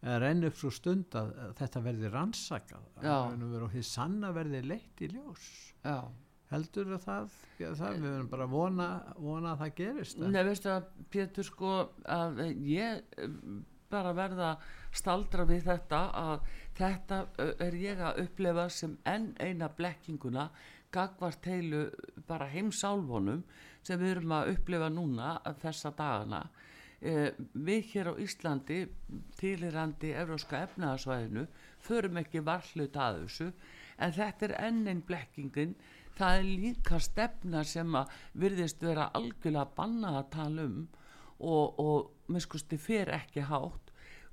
upp svo stund að þetta verði rannsakað? Og því sanna verði leitt í ljós? Já, heldur að það, það við verðum bara vona, vona að það gerist Nei, veistu að Pétur sko að eh, ég eh, bara verða staldra við þetta að þetta er ég að upplefa sem enn eina blekkinguna gagvart heilu bara heimsálfunum sem við erum að upplefa núna þessa dagana. Eh, við hér á Íslandi tilirandi evróska efnaðasvæðinu förum ekki varhlut að þessu en þetta er enn einn blekkingin. Það er líka stefna sem að virðist vera algjörlega bannað að tala um og, og miskusti fer ekki hátt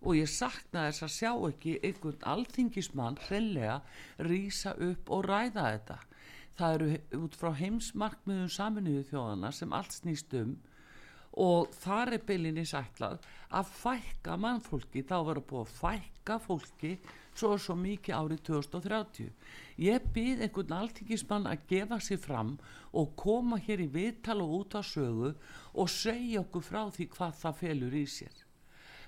og ég sakna þess að sjá ekki einhvern alþingismann hreinlega rýsa upp og ræða þetta. Það eru út frá heimsmarkmiðum saminuðu þjóðana sem allt snýst um og þar er beilinnis ætlað að fækka mannfólki. Þá verður búið að fækka fólki svo og svo mikið árið 2030 ég býð einhvern alþingismann að gefa sér fram og koma hér í viðtal og út á sögu og segja okkur frá því hvað það felur í sér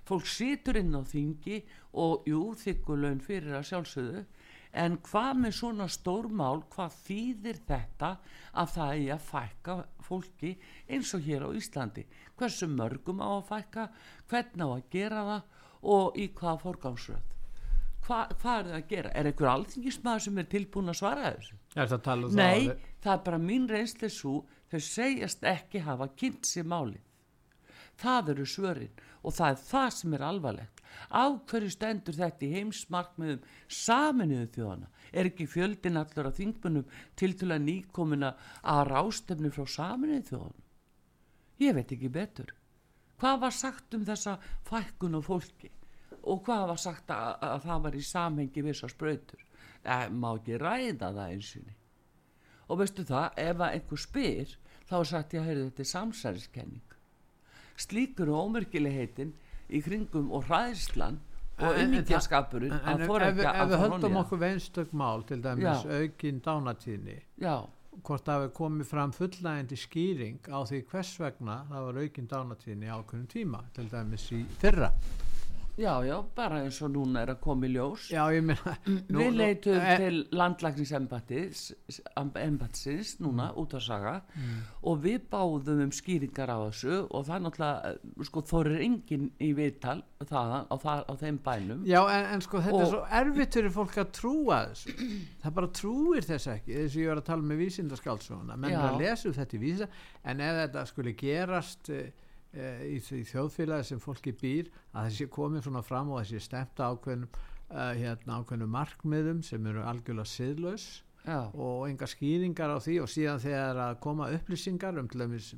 fólk situr inn á þingi og jú, þykkulögn fyrir að sjálfsögðu. En hvað með svona stórmál hvað þýðir þetta að það eigi að fækka fólki eins og hér á Íslandi? Hversu mörgum á að fækka? Hvernig á að gera það? Og í hvaða forgámsröð Hva, hvað er það að gera? Er einhver alþingismæður sem er tilbúin að svara þessu? Er það að tala um Nei, það? það er bara mín reynsli svo þau segjast ekki hafa kynnt sér málið. Það eru svörin og það er það sem er alvarlegt. Á hverju stendur þetta í heimsmarkmiðum saminuðu þjóðana er ekki fjöldin allur af þingmunum til til að nýkomuna að rástefnu frá saminuðu þjóðana ég veit ekki betur. Hvað var sagt um þessa fækkun og fólki? Og hvað var sagt að, að það var í samhengi við þessar sprautur? Það má ekki ræða það einsinni og veistu það, ef að einhver spyr þá sagt, já, heyrðu, þetta er samsæriskenning slíkur og ómerkilegheitin í kringum og hræðslan og En- en ummyggjaskapurinn En, að en fóra ef, ekki við- að ef við höldum okkur við einstök mál til dæmis aukin dánatíðni já, hvort það hefur komið fram fullægandi skýring á því hvers vegna það var aukin dánatíðni á ákveðnum tíma til dæmis í fyrra já, já, bara eins og núna er að koma í ljós. Já, ég meina nú- við leitum e- til landlækningsembatsins núna Mm. út af saga og við báðum um skýringar á þessu og það er náttúrulega eh, sko þorir enginn í viðtal þaðan á, það, á þeim bænum. Já, en, en sko þetta Og- er svo erfitt fyrir fólk að trúa þessu. Það bara trúir þess ekki þess að ég var að tala með vísindaskáldsóna menn Já. að lesa um þetta í vísinda en ef þetta skulle gerast e, e, í því þjóðfélagi sem fólki býr að þessi komið svona fram og þessi stemta ákveðnum uh, hérna, ákveðnum markmiðum sem eru algjörlega siðlaus já, og enga skýringar á því og síðan þegar að koma upplýsingar um til dæmis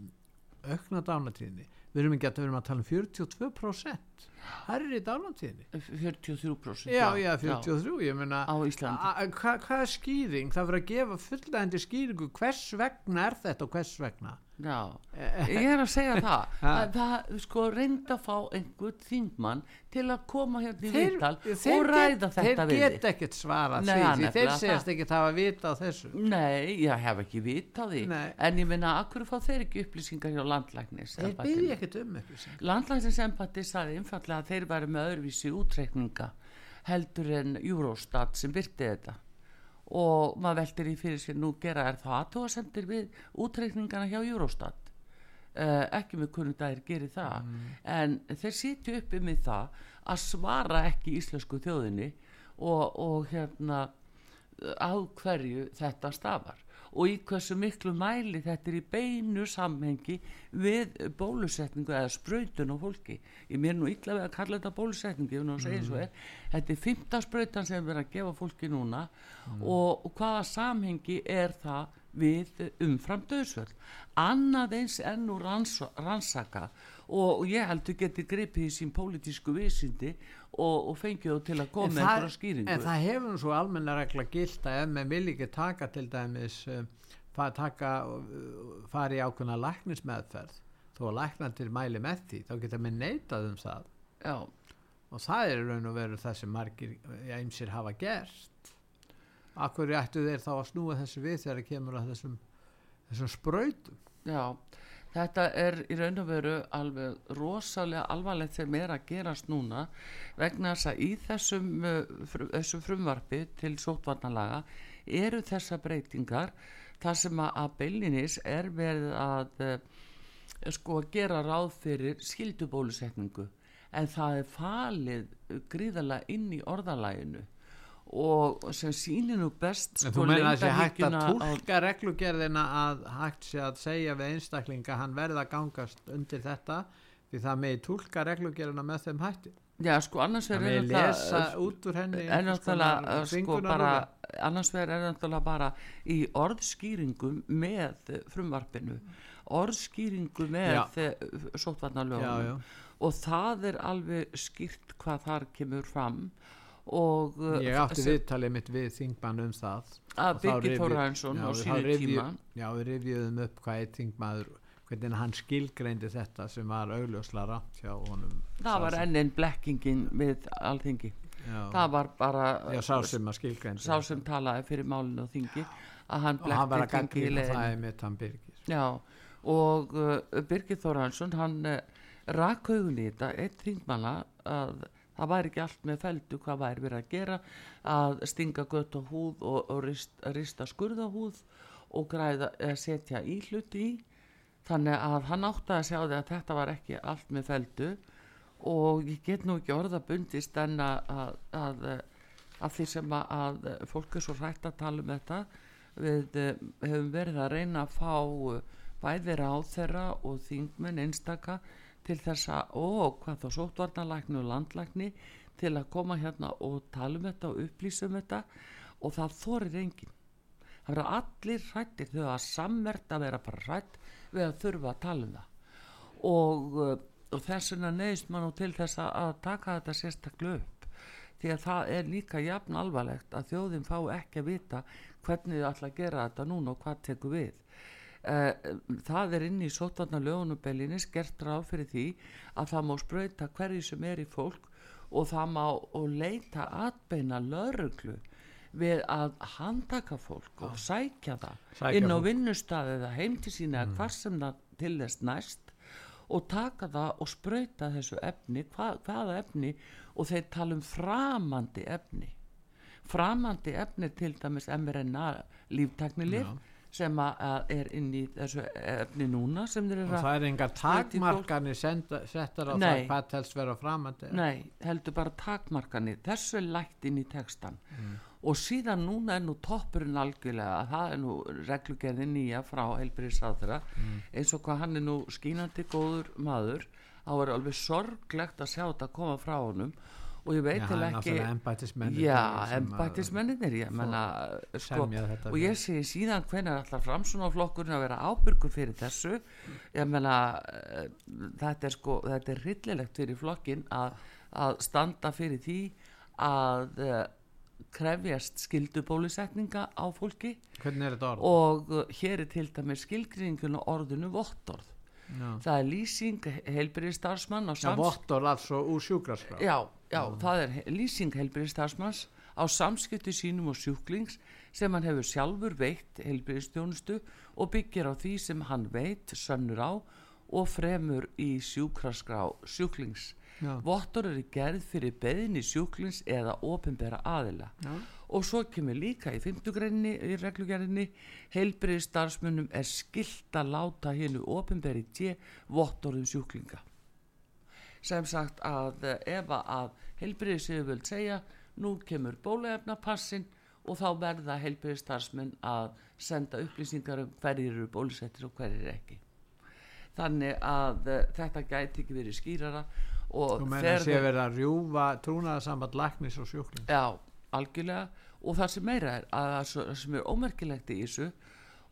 aukna dánatíðni við erum ekki að, að tala um 42% hærri dánantíðinni 43% já, já, 43, ég meina Á Íslandi. a- hva, hvað er skýring, það fyrir að gefa fullnægandi skýringu, hvers vegna er þetta og hvers vegna? Já, ég er að segja (laughs) það. Að það sko reyndi að fá einhvern þingmann til að koma hérna í þeir, þeir, og ræða get, þetta þeir við get þig. ekkert svara því, því þeir það. segjast ekki hafa vita á þessu. Nei, ég hef ekki vit á því. Nei. en ég minna, akkur fá þeir ekki upplýsingar hjá landlæknis þeir byrja ekkert um upplýsing Landlæknisembati sagði einfallega að þeir væri með öðruvísi útreikninga heldur en Eurostat sem byrti þetta. Og maður veltir í fyrir sér nú gera er þá aðtóasendir við útreikningana hjá Eurostat? Uh, ekki með kunnum dagir gerir það. En þeir sitju uppi með það að svara ekki íslensku þjóðinni og, og hérna á hverju þetta stafar og í hversu miklu mæli þetta er í beinu samhengi við bólusetningu eða sprautun á fólki. Ég mér nú illa við að kalla þetta bólusetningu nú að segja svo er. Þetta er fymta sprautan sem er verið að gefa fólki núna og, og hvaða samhengi er það við umfram döðsvöld annað eins enn úr ranns, rannsaka og, og ég heldur geti gripið í sín pólitísku vísindi og, og fengið þú til að koma einhverja skýringu. en það hefur nú svo almenna regla gilt að ef með vil ekki taka til dæmis um, fa- taka uh, fari ákveðna læknismeðferð þó að læknandir mæli með því þá geta með neitað um það. Já, og það er raun og veru það sem margir eimsir hafa gert. Akkur ættu þeir þá að snúa þessu við þegar það kemur að þessum, þessum sprautum? Já þetta er í raun og veru alveg rosalega alvarlegt er að gerast núna vegna þess að í þessum, þessum frumvarpi til sótvarnalaga eru þessa breytingar þar sem að, beilinnis er verið að sko að gera ráð fyrir skildubólusetningu en það er falið gríðarlega inn í orðalæginu og sem sýnir nú best sko þú meina að sé hægt að leyndarhyggjuna á- tólka reglugerðina að hægt sé að segja við einstaklinga hann verða að gangast undir þetta því það megi tólka reglugerðina með þeim hætti. Já, sko, annars Það vegar megi lesa út úr henni er náttúrulega, uh, sko, bara annars vegar er náttúrulega bara í orðskýringum með frumvarpinu. Orðskýringu með uh, já. og það er alveg skýrt hvað þar kemur fram. og uh, Ég átti viðtalið mitt við þingmann um það. að Og Birgir Já, á sínu rifju- tíma Já, við rifjuðum upp hvað eitt þingmaður, hvernig hann skilgreindi þetta sem var hjá honum. það var sem- enn blekkingin við alþingi Já, það var bara já, sá sem sá sem talaði fyrir málinu á þingi að hann Og blekkti þingi í Birgir. Já, og uh, Birgir Þórhansson, hann uh, rak augun í þetta, eitt þingmanna að það væri ekki allt með feldu hvað væri verið að gera, að stinga gött á húð og, og rist, rista skurða húð og græða, setja í hluti í, þannig að hann átti að sjá því að þetta var ekki allt með feldu og ég get nú ekki orða bundist en að, að, að, því sem að, fólk er svo hrætt að tala um þetta. Við eh, hefum verið að reyna að fá eh, bæði ráðherra og þingmenn einstaka til þess að, og hvað þá sóttvarnalækni og landlækni til að koma hérna og tala um þetta og upplýsa um þetta. Og það þorir enginn. Það verða allir hrættir þau að sammert að vera bara hrætt við að þurfa að tala um það. Og, uh, og þess vegna neðist maður nú til þess að, taka þetta sérstaklega upp. Því að það er líka jafn alvarlegt að þjóðin fá ekki að vita hvernig þau ætla að gera þetta núna og hvað tekur við það er inn í sótvarnar lögunubelinni skert ráð fyrir því að það má sprauta hverju sem er í fólk og það má og leita atbeina lauruglu við að handtaka fólk og sækja það Sækja inn á fólk. vinnustað eða heim til sína eða hvar sem það til þess næst og taka það og sprauta þessu efni hva, hvaða efni og þeir tala um framandi efni. Framandi efni til dæmis mRNA líftaknilif sem að, að er inn í þessu efni núna sem þeir og eru að það er engar takmarkanir settar á Nei. það hvað telst vera framandi Nei, heldur bara takmarkanir. Þessu er lægt inn í textan og síðan núna er nú toppurinn algjörlega að það er nú reglugerðin nýja frá heilbyrðisáþra eins og hvað hann er nú skínandi góður maður þá er alveg sorglegt að sjá þetta koma frá honum og ég veit til ekki menna sko, og ég segi síðan hvenær allar framsunaflokkurinn að vera ábyrgur fyrir þessu? Ég menna eh, þetta er sko, þetta er hryllilegt fyrir flokkin að, að standa fyrir því að uh, krefjast skildubólusetninga á fólki. Hvernig og uh, hér er til dæmis skilgringun og orðinu vottorð. Já, það er lýsing heilbyrðistarfsmann á já sams vottor altså úr sjúkraskrá. Já, já, það er lýsing heilbyrðistarfsmanns á samskiptu sínum og sjúklings sem hann hefur sjálfur veitt heilbyrðistjónustu og byggir á því sem hann veit, sönnur á og fremur í sjúkraskrá sjúklings. Já. Vottor eru gerð fyrir beðinni sjúklings eða opinbera aðila. Já. Og svo kemur líka í 50 greinni í reglugerðinni heilbyrði starfsmunum er skilt að láta hennu opinberi tje vottorðum sjúklinga sem sagt að eh, ef að heilbyrðisjöföld segja nú kemur bóluefnapassin og þá verða heilbyrðistarfsmenn að senda upplýsingar um hverjir eru bólusettir og hverjir ekki. Þannig að uh, þetta gæti ekki verið skýrara og Þú meina að sé verið að rjúfa trúnaðarsamband læknis og sjúkling Já, algjörlega. Og það sem meira er að það sem er ómerkilegt í þessu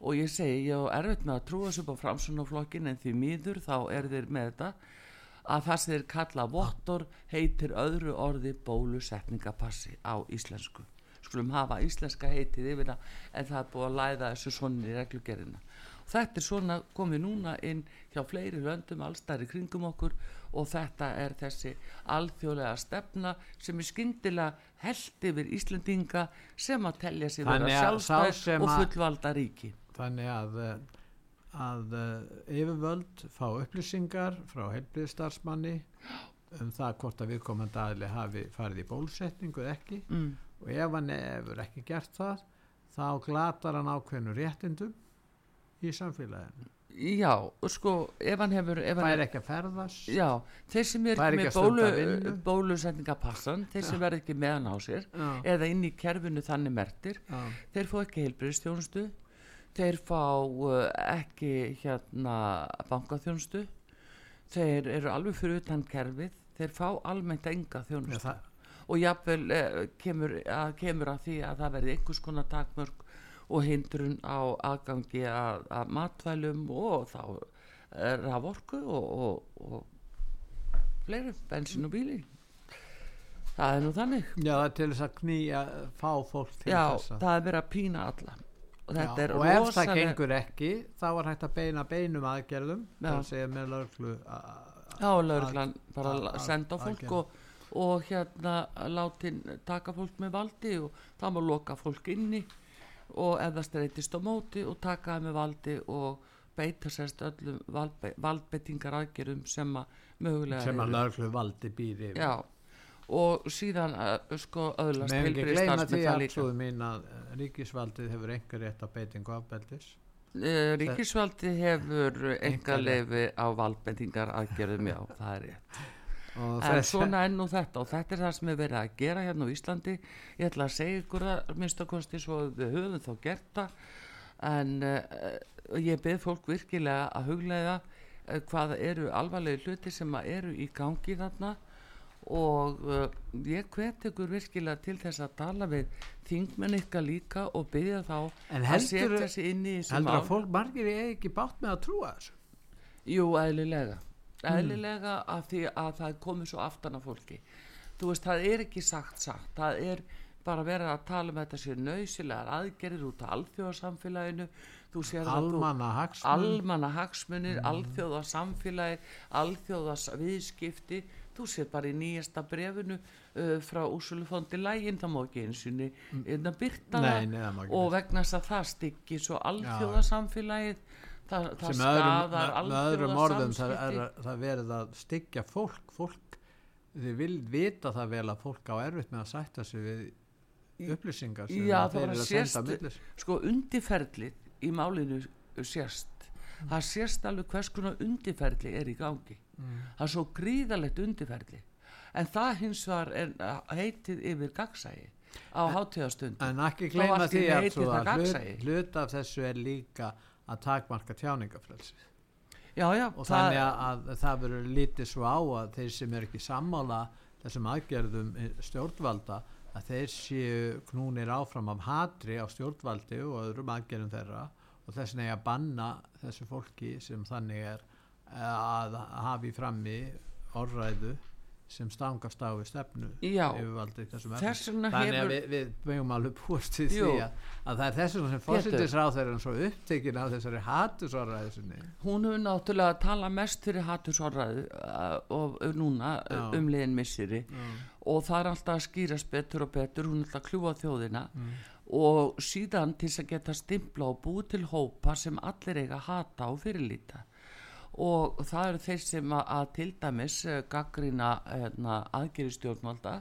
og ég segi, ég á erfitt með að trúa þessu á framsunaflokkin en því miður þá er þeir með þetta að það sem þeir kalla vottor heitir öðru orði bólusetningapassi á íslensku. Skulum hafa íslenska heitið yfir það en það er búið að læða þessu svona í reglugerðina. Þetta er svona komið núna inn hjá fleiri löndum allstæri kringum okkur og þetta er þessi alþjóðlega stefna sem er skyndilega held yfir Íslendinga sem að telja sig vera sjálfstæð og fullvalda ríki. Þannig að eh, að eh, yfirvöld fá upplýsingar frá heilbriðstarfsmanni um það hvort að viðkomandi aðli hafi farið í bólusetningu eða ekki mm. og ef hann hefur ekki gert það þá glatar hann ákveðnu réttindum í samfélaginu Já, sko, ef hann hefur ef hann, fær ekki að ferðast Já, þeir sem er ekki með bólu, bólusetningapassan þeir sem verð ekki meðan á sér Já. eða inn í kerfinu þannig mertir Já. þeir fá ekki heilbriðstjónustu þeir fá uh, ekki hérna bankaþjónustu. Þeir eru alveg fyrir utan kerfið. Þeir fá almennt enga Já, þjónustu. það, og jafnvel uh, kemur, að, kemur að því að það verði einhvers konar takmörk og hindrun á aðgangi að, að matvælum og þá uh, raforku og, og, og fleiri, bensin og bíli. Það er nú þannig. Já, til þess að knýja fá fólk til já, þess að það er verið að pína alla og þetta Já, er og ef það rosalega gengur ekki þá er hægt að beina beinum aðgerðum það segja með löglu já, lauruglan bara að- senda fólk og, og hérna látin taka fólk með valdi og það má loka fólk inni og ef það streytist á móti og taka það með valdi og beita sérst öllum valdbe valdbeitingar aðgerðum sem að mögulega sem að eru. löglu valdi yfir. Já, og síðan uh, sko öðlast heilbrigðisstarfsmenn því það að líka mín að eh, ríkisvaldið hefur einhver rétt á beitingu afbeldis Uh, Ríkisvaldi hefur enga Einkarétt. leifi á valdbendingar aðgerðum, já, það er rétt. og En svona er nú þetta og þetta er það sem er verið að gera hérna á Íslandi. Ég ætla að segja ykkur það, minnstakosti, svo við höfum þá gert það. En uh, ég byrð fólk virkilega að huglega uh, hvað eru alvarlegi hluti sem að eru í gangi þarna og uh, ég hvet ykkur virkilega til þess að tala við þingmenn ykkar líka og byrja þá En að setja sig inn í heldur mál. að fólk margir er ekki bátt með að trúa þessu? Jú, eðlilega. Eðlilega af því að það komið svo aftan af fólki. Þú veist, það er ekki sagt sagt það er bara verið að tala um þetta sér nöysilegar aðgerir út af sér þú almanna hagsmun almanna hagsmunir, mm. alþjóðasamfélagi alþjóðasviðskipti þú sér bara í nýjasta brefinu uh, frá Úrsulufondi lægin það má ekki eins og niður byrta það. Og vegna þess að það stykki svo alþjóðasamfélagið það, það öðrum orðum það, er, það verið að styggja fólk. Fólk þið vil vita það vel að fólk á erfitt með að sætta sig við upplýsingar sem Já, að það eru að sést- senda millis sko undirferðlið í málinu sérst það sést alveg hvers konar undirferðli er í gangi það er svo gríðalegt undirferðli en það hins var er, heitið yfir gagsægi á hátíðastund en ekki gleyma því að, hlut, hlut af þessu er líka að takmarka tjáningafrelsi já, já, og þannig að, að það verður lítið svo á að þeir sem er ekki sammála þessum aðgerðum eh, stjórnvalda að þeir séu knúnir áfram af hatri á stjórnvaldi og öðrum aðgerðum þeirra. Og þess að banna þessu fólki sem þannig er eh, að hafi frammi orðræðu sem stangast á við stefnu Já. Þess vegna hefur- að við, við mögum alveg búast Jú. því að, að það er þess vegna sem Pétur. fórsetisráð þeirra svo upptekinn af þessari hatusorðræðu sinni hún hefur náttúrulega talað mest fyrir hattusorðræðu uh, og núna Já. uh, um liðin missiri og það er alltaf að skýrast betur og betur hún er alltaf að kljúa þjóðina og síðan til þess að geta stimpla og búið til hópa sem allir eiga að hata og fyrirlíta og það eru þeir sem að, að til dæmis uh, gaggrina hérna, aðgerði stjórnvalda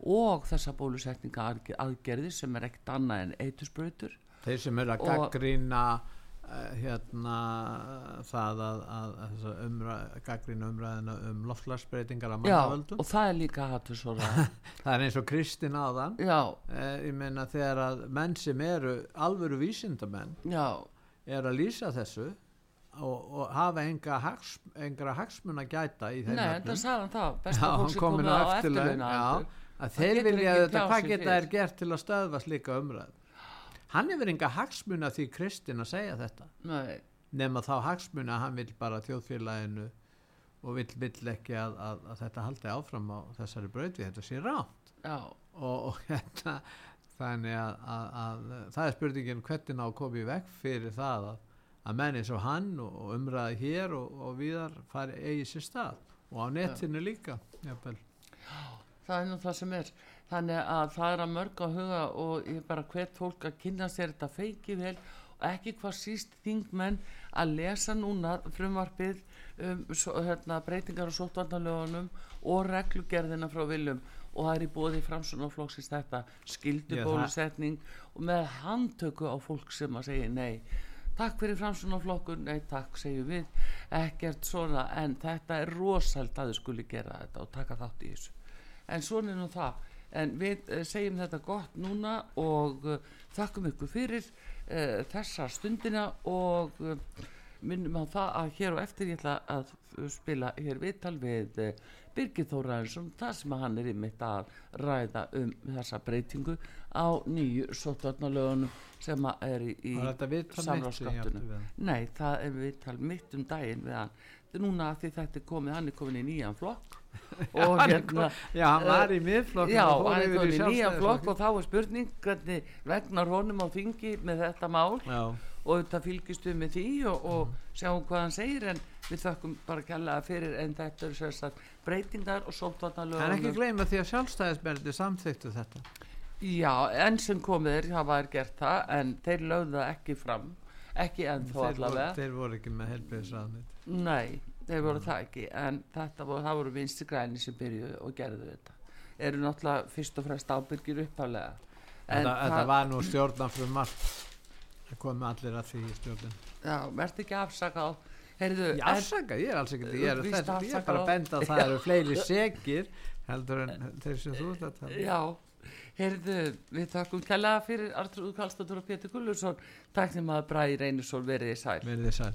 og þessa bólusetninga aðgerði sem er ekkert annað en eitusbrautur þeir sem eru að gaggrina uh, hérna það að, að, að umræ, gaggrina umræðina um loftlagsbreytingar að mannavöldum. og það er líka hattusorðræða (laughs) það er eins og Kristín áðan. Uh, ég meina þegar að menn sem eru alvöru vísindamenn já, er að lýsa þessu og, og hafa enga, hags, engra hagsmun að gæta í þeim Nei, það sagði hann það Besta fólk sem komið á já, að þeir vilja þetta, hvað geta er gert til að stöðva slíka umræð hann hefur enga hagsmuna því Kristinn að segja þetta. Nei, nema þá hagsmuna að hann vil bara þjóðfélaginu og vill, vill ekki að, að, að þetta haldi áfram á þessari brauti, þetta sé rátt já, og, og hérna þannig að, að, að það er spurningin hvernig á að koma í veg fyrir það að, að menn eins og hann og, og umræði hér og, og viðar fari eigi sér stað og á netinu líka jafnvel. það er nú það sem er. Þannig að það er að mörg á huga og ég bara hvet fólk að kynna sér þetta feiki vel og ekki hvað síst þingmenn að lesa núna frumvarpið um svo, hérna, breytingar á sóttvarnalögunum og reglugerðina frá viljum og það er í bóði framsunarflokksins þetta Já, það- skildubólusetning og með handtöku á fólk sem að segja nei takk fyrir framsunarflokkun, nei takk segjum við, ekkert svona en þetta er rosald að þau skuli gera þetta og taka þátt í þessu. En svona er nú það. En við uh, segjum þetta gott núna og uh, þakkum ykkur fyrir uh, þessa stundina og uh, minnum á það að hér og eftir ég ætla að spila hér viðtal við Birgir Þóraðinsson þar sem hann er ymitt að ræða um þessa breytingu á nýju sóttvarnalögunum sem er í, í við? Hann? Nei, það er viðtal mitt um daginn við hann. Núna að því þetta er komið hann er komin í nýjan flokk. (laughs) Og hérna Já, hann var í miðflokk Já, hann er komin í nýjan flokk og þá er spurning hvernig vegnar honum á þingi með þetta mál. Já, og þetta fylgist við með því og, og sjáum hvað hann segir en við þökkum bara kærlega fyrir en þetta eru sérstætt breytingar og en ekki gleyma því að sjálfstæðisberði samþyktu þetta. Já, enn sem komið er hafa þær gert það en þeir lögðu það ekki fram ekki ennþá þeir voru, allavega. þeir voru ekki með helbriðisraðnit Nei, þeir voru það ekki en þetta voru, það voru vinstri græni sem byrjuðu og gerðu þetta. Eru náttúrulega fyrst og fremst ábyrgir uppaflega en þetta, þetta var nú stjórnan fyrir margt það komi allir að því í stjórnin já, verður ekki afsakað Heyrðu, Ég afsaka, ég er alls ekki ég ég er bara á- að benda að það eru fleiri segir heldur en þeir sem þú ert að tala um. Já, heyrðu, við þakkum kærlega fyrir Artur Úrkallstóttur og Pétur Gullursson Takk nema að Bræði Reynisson verið í sæl. Verið þið sæl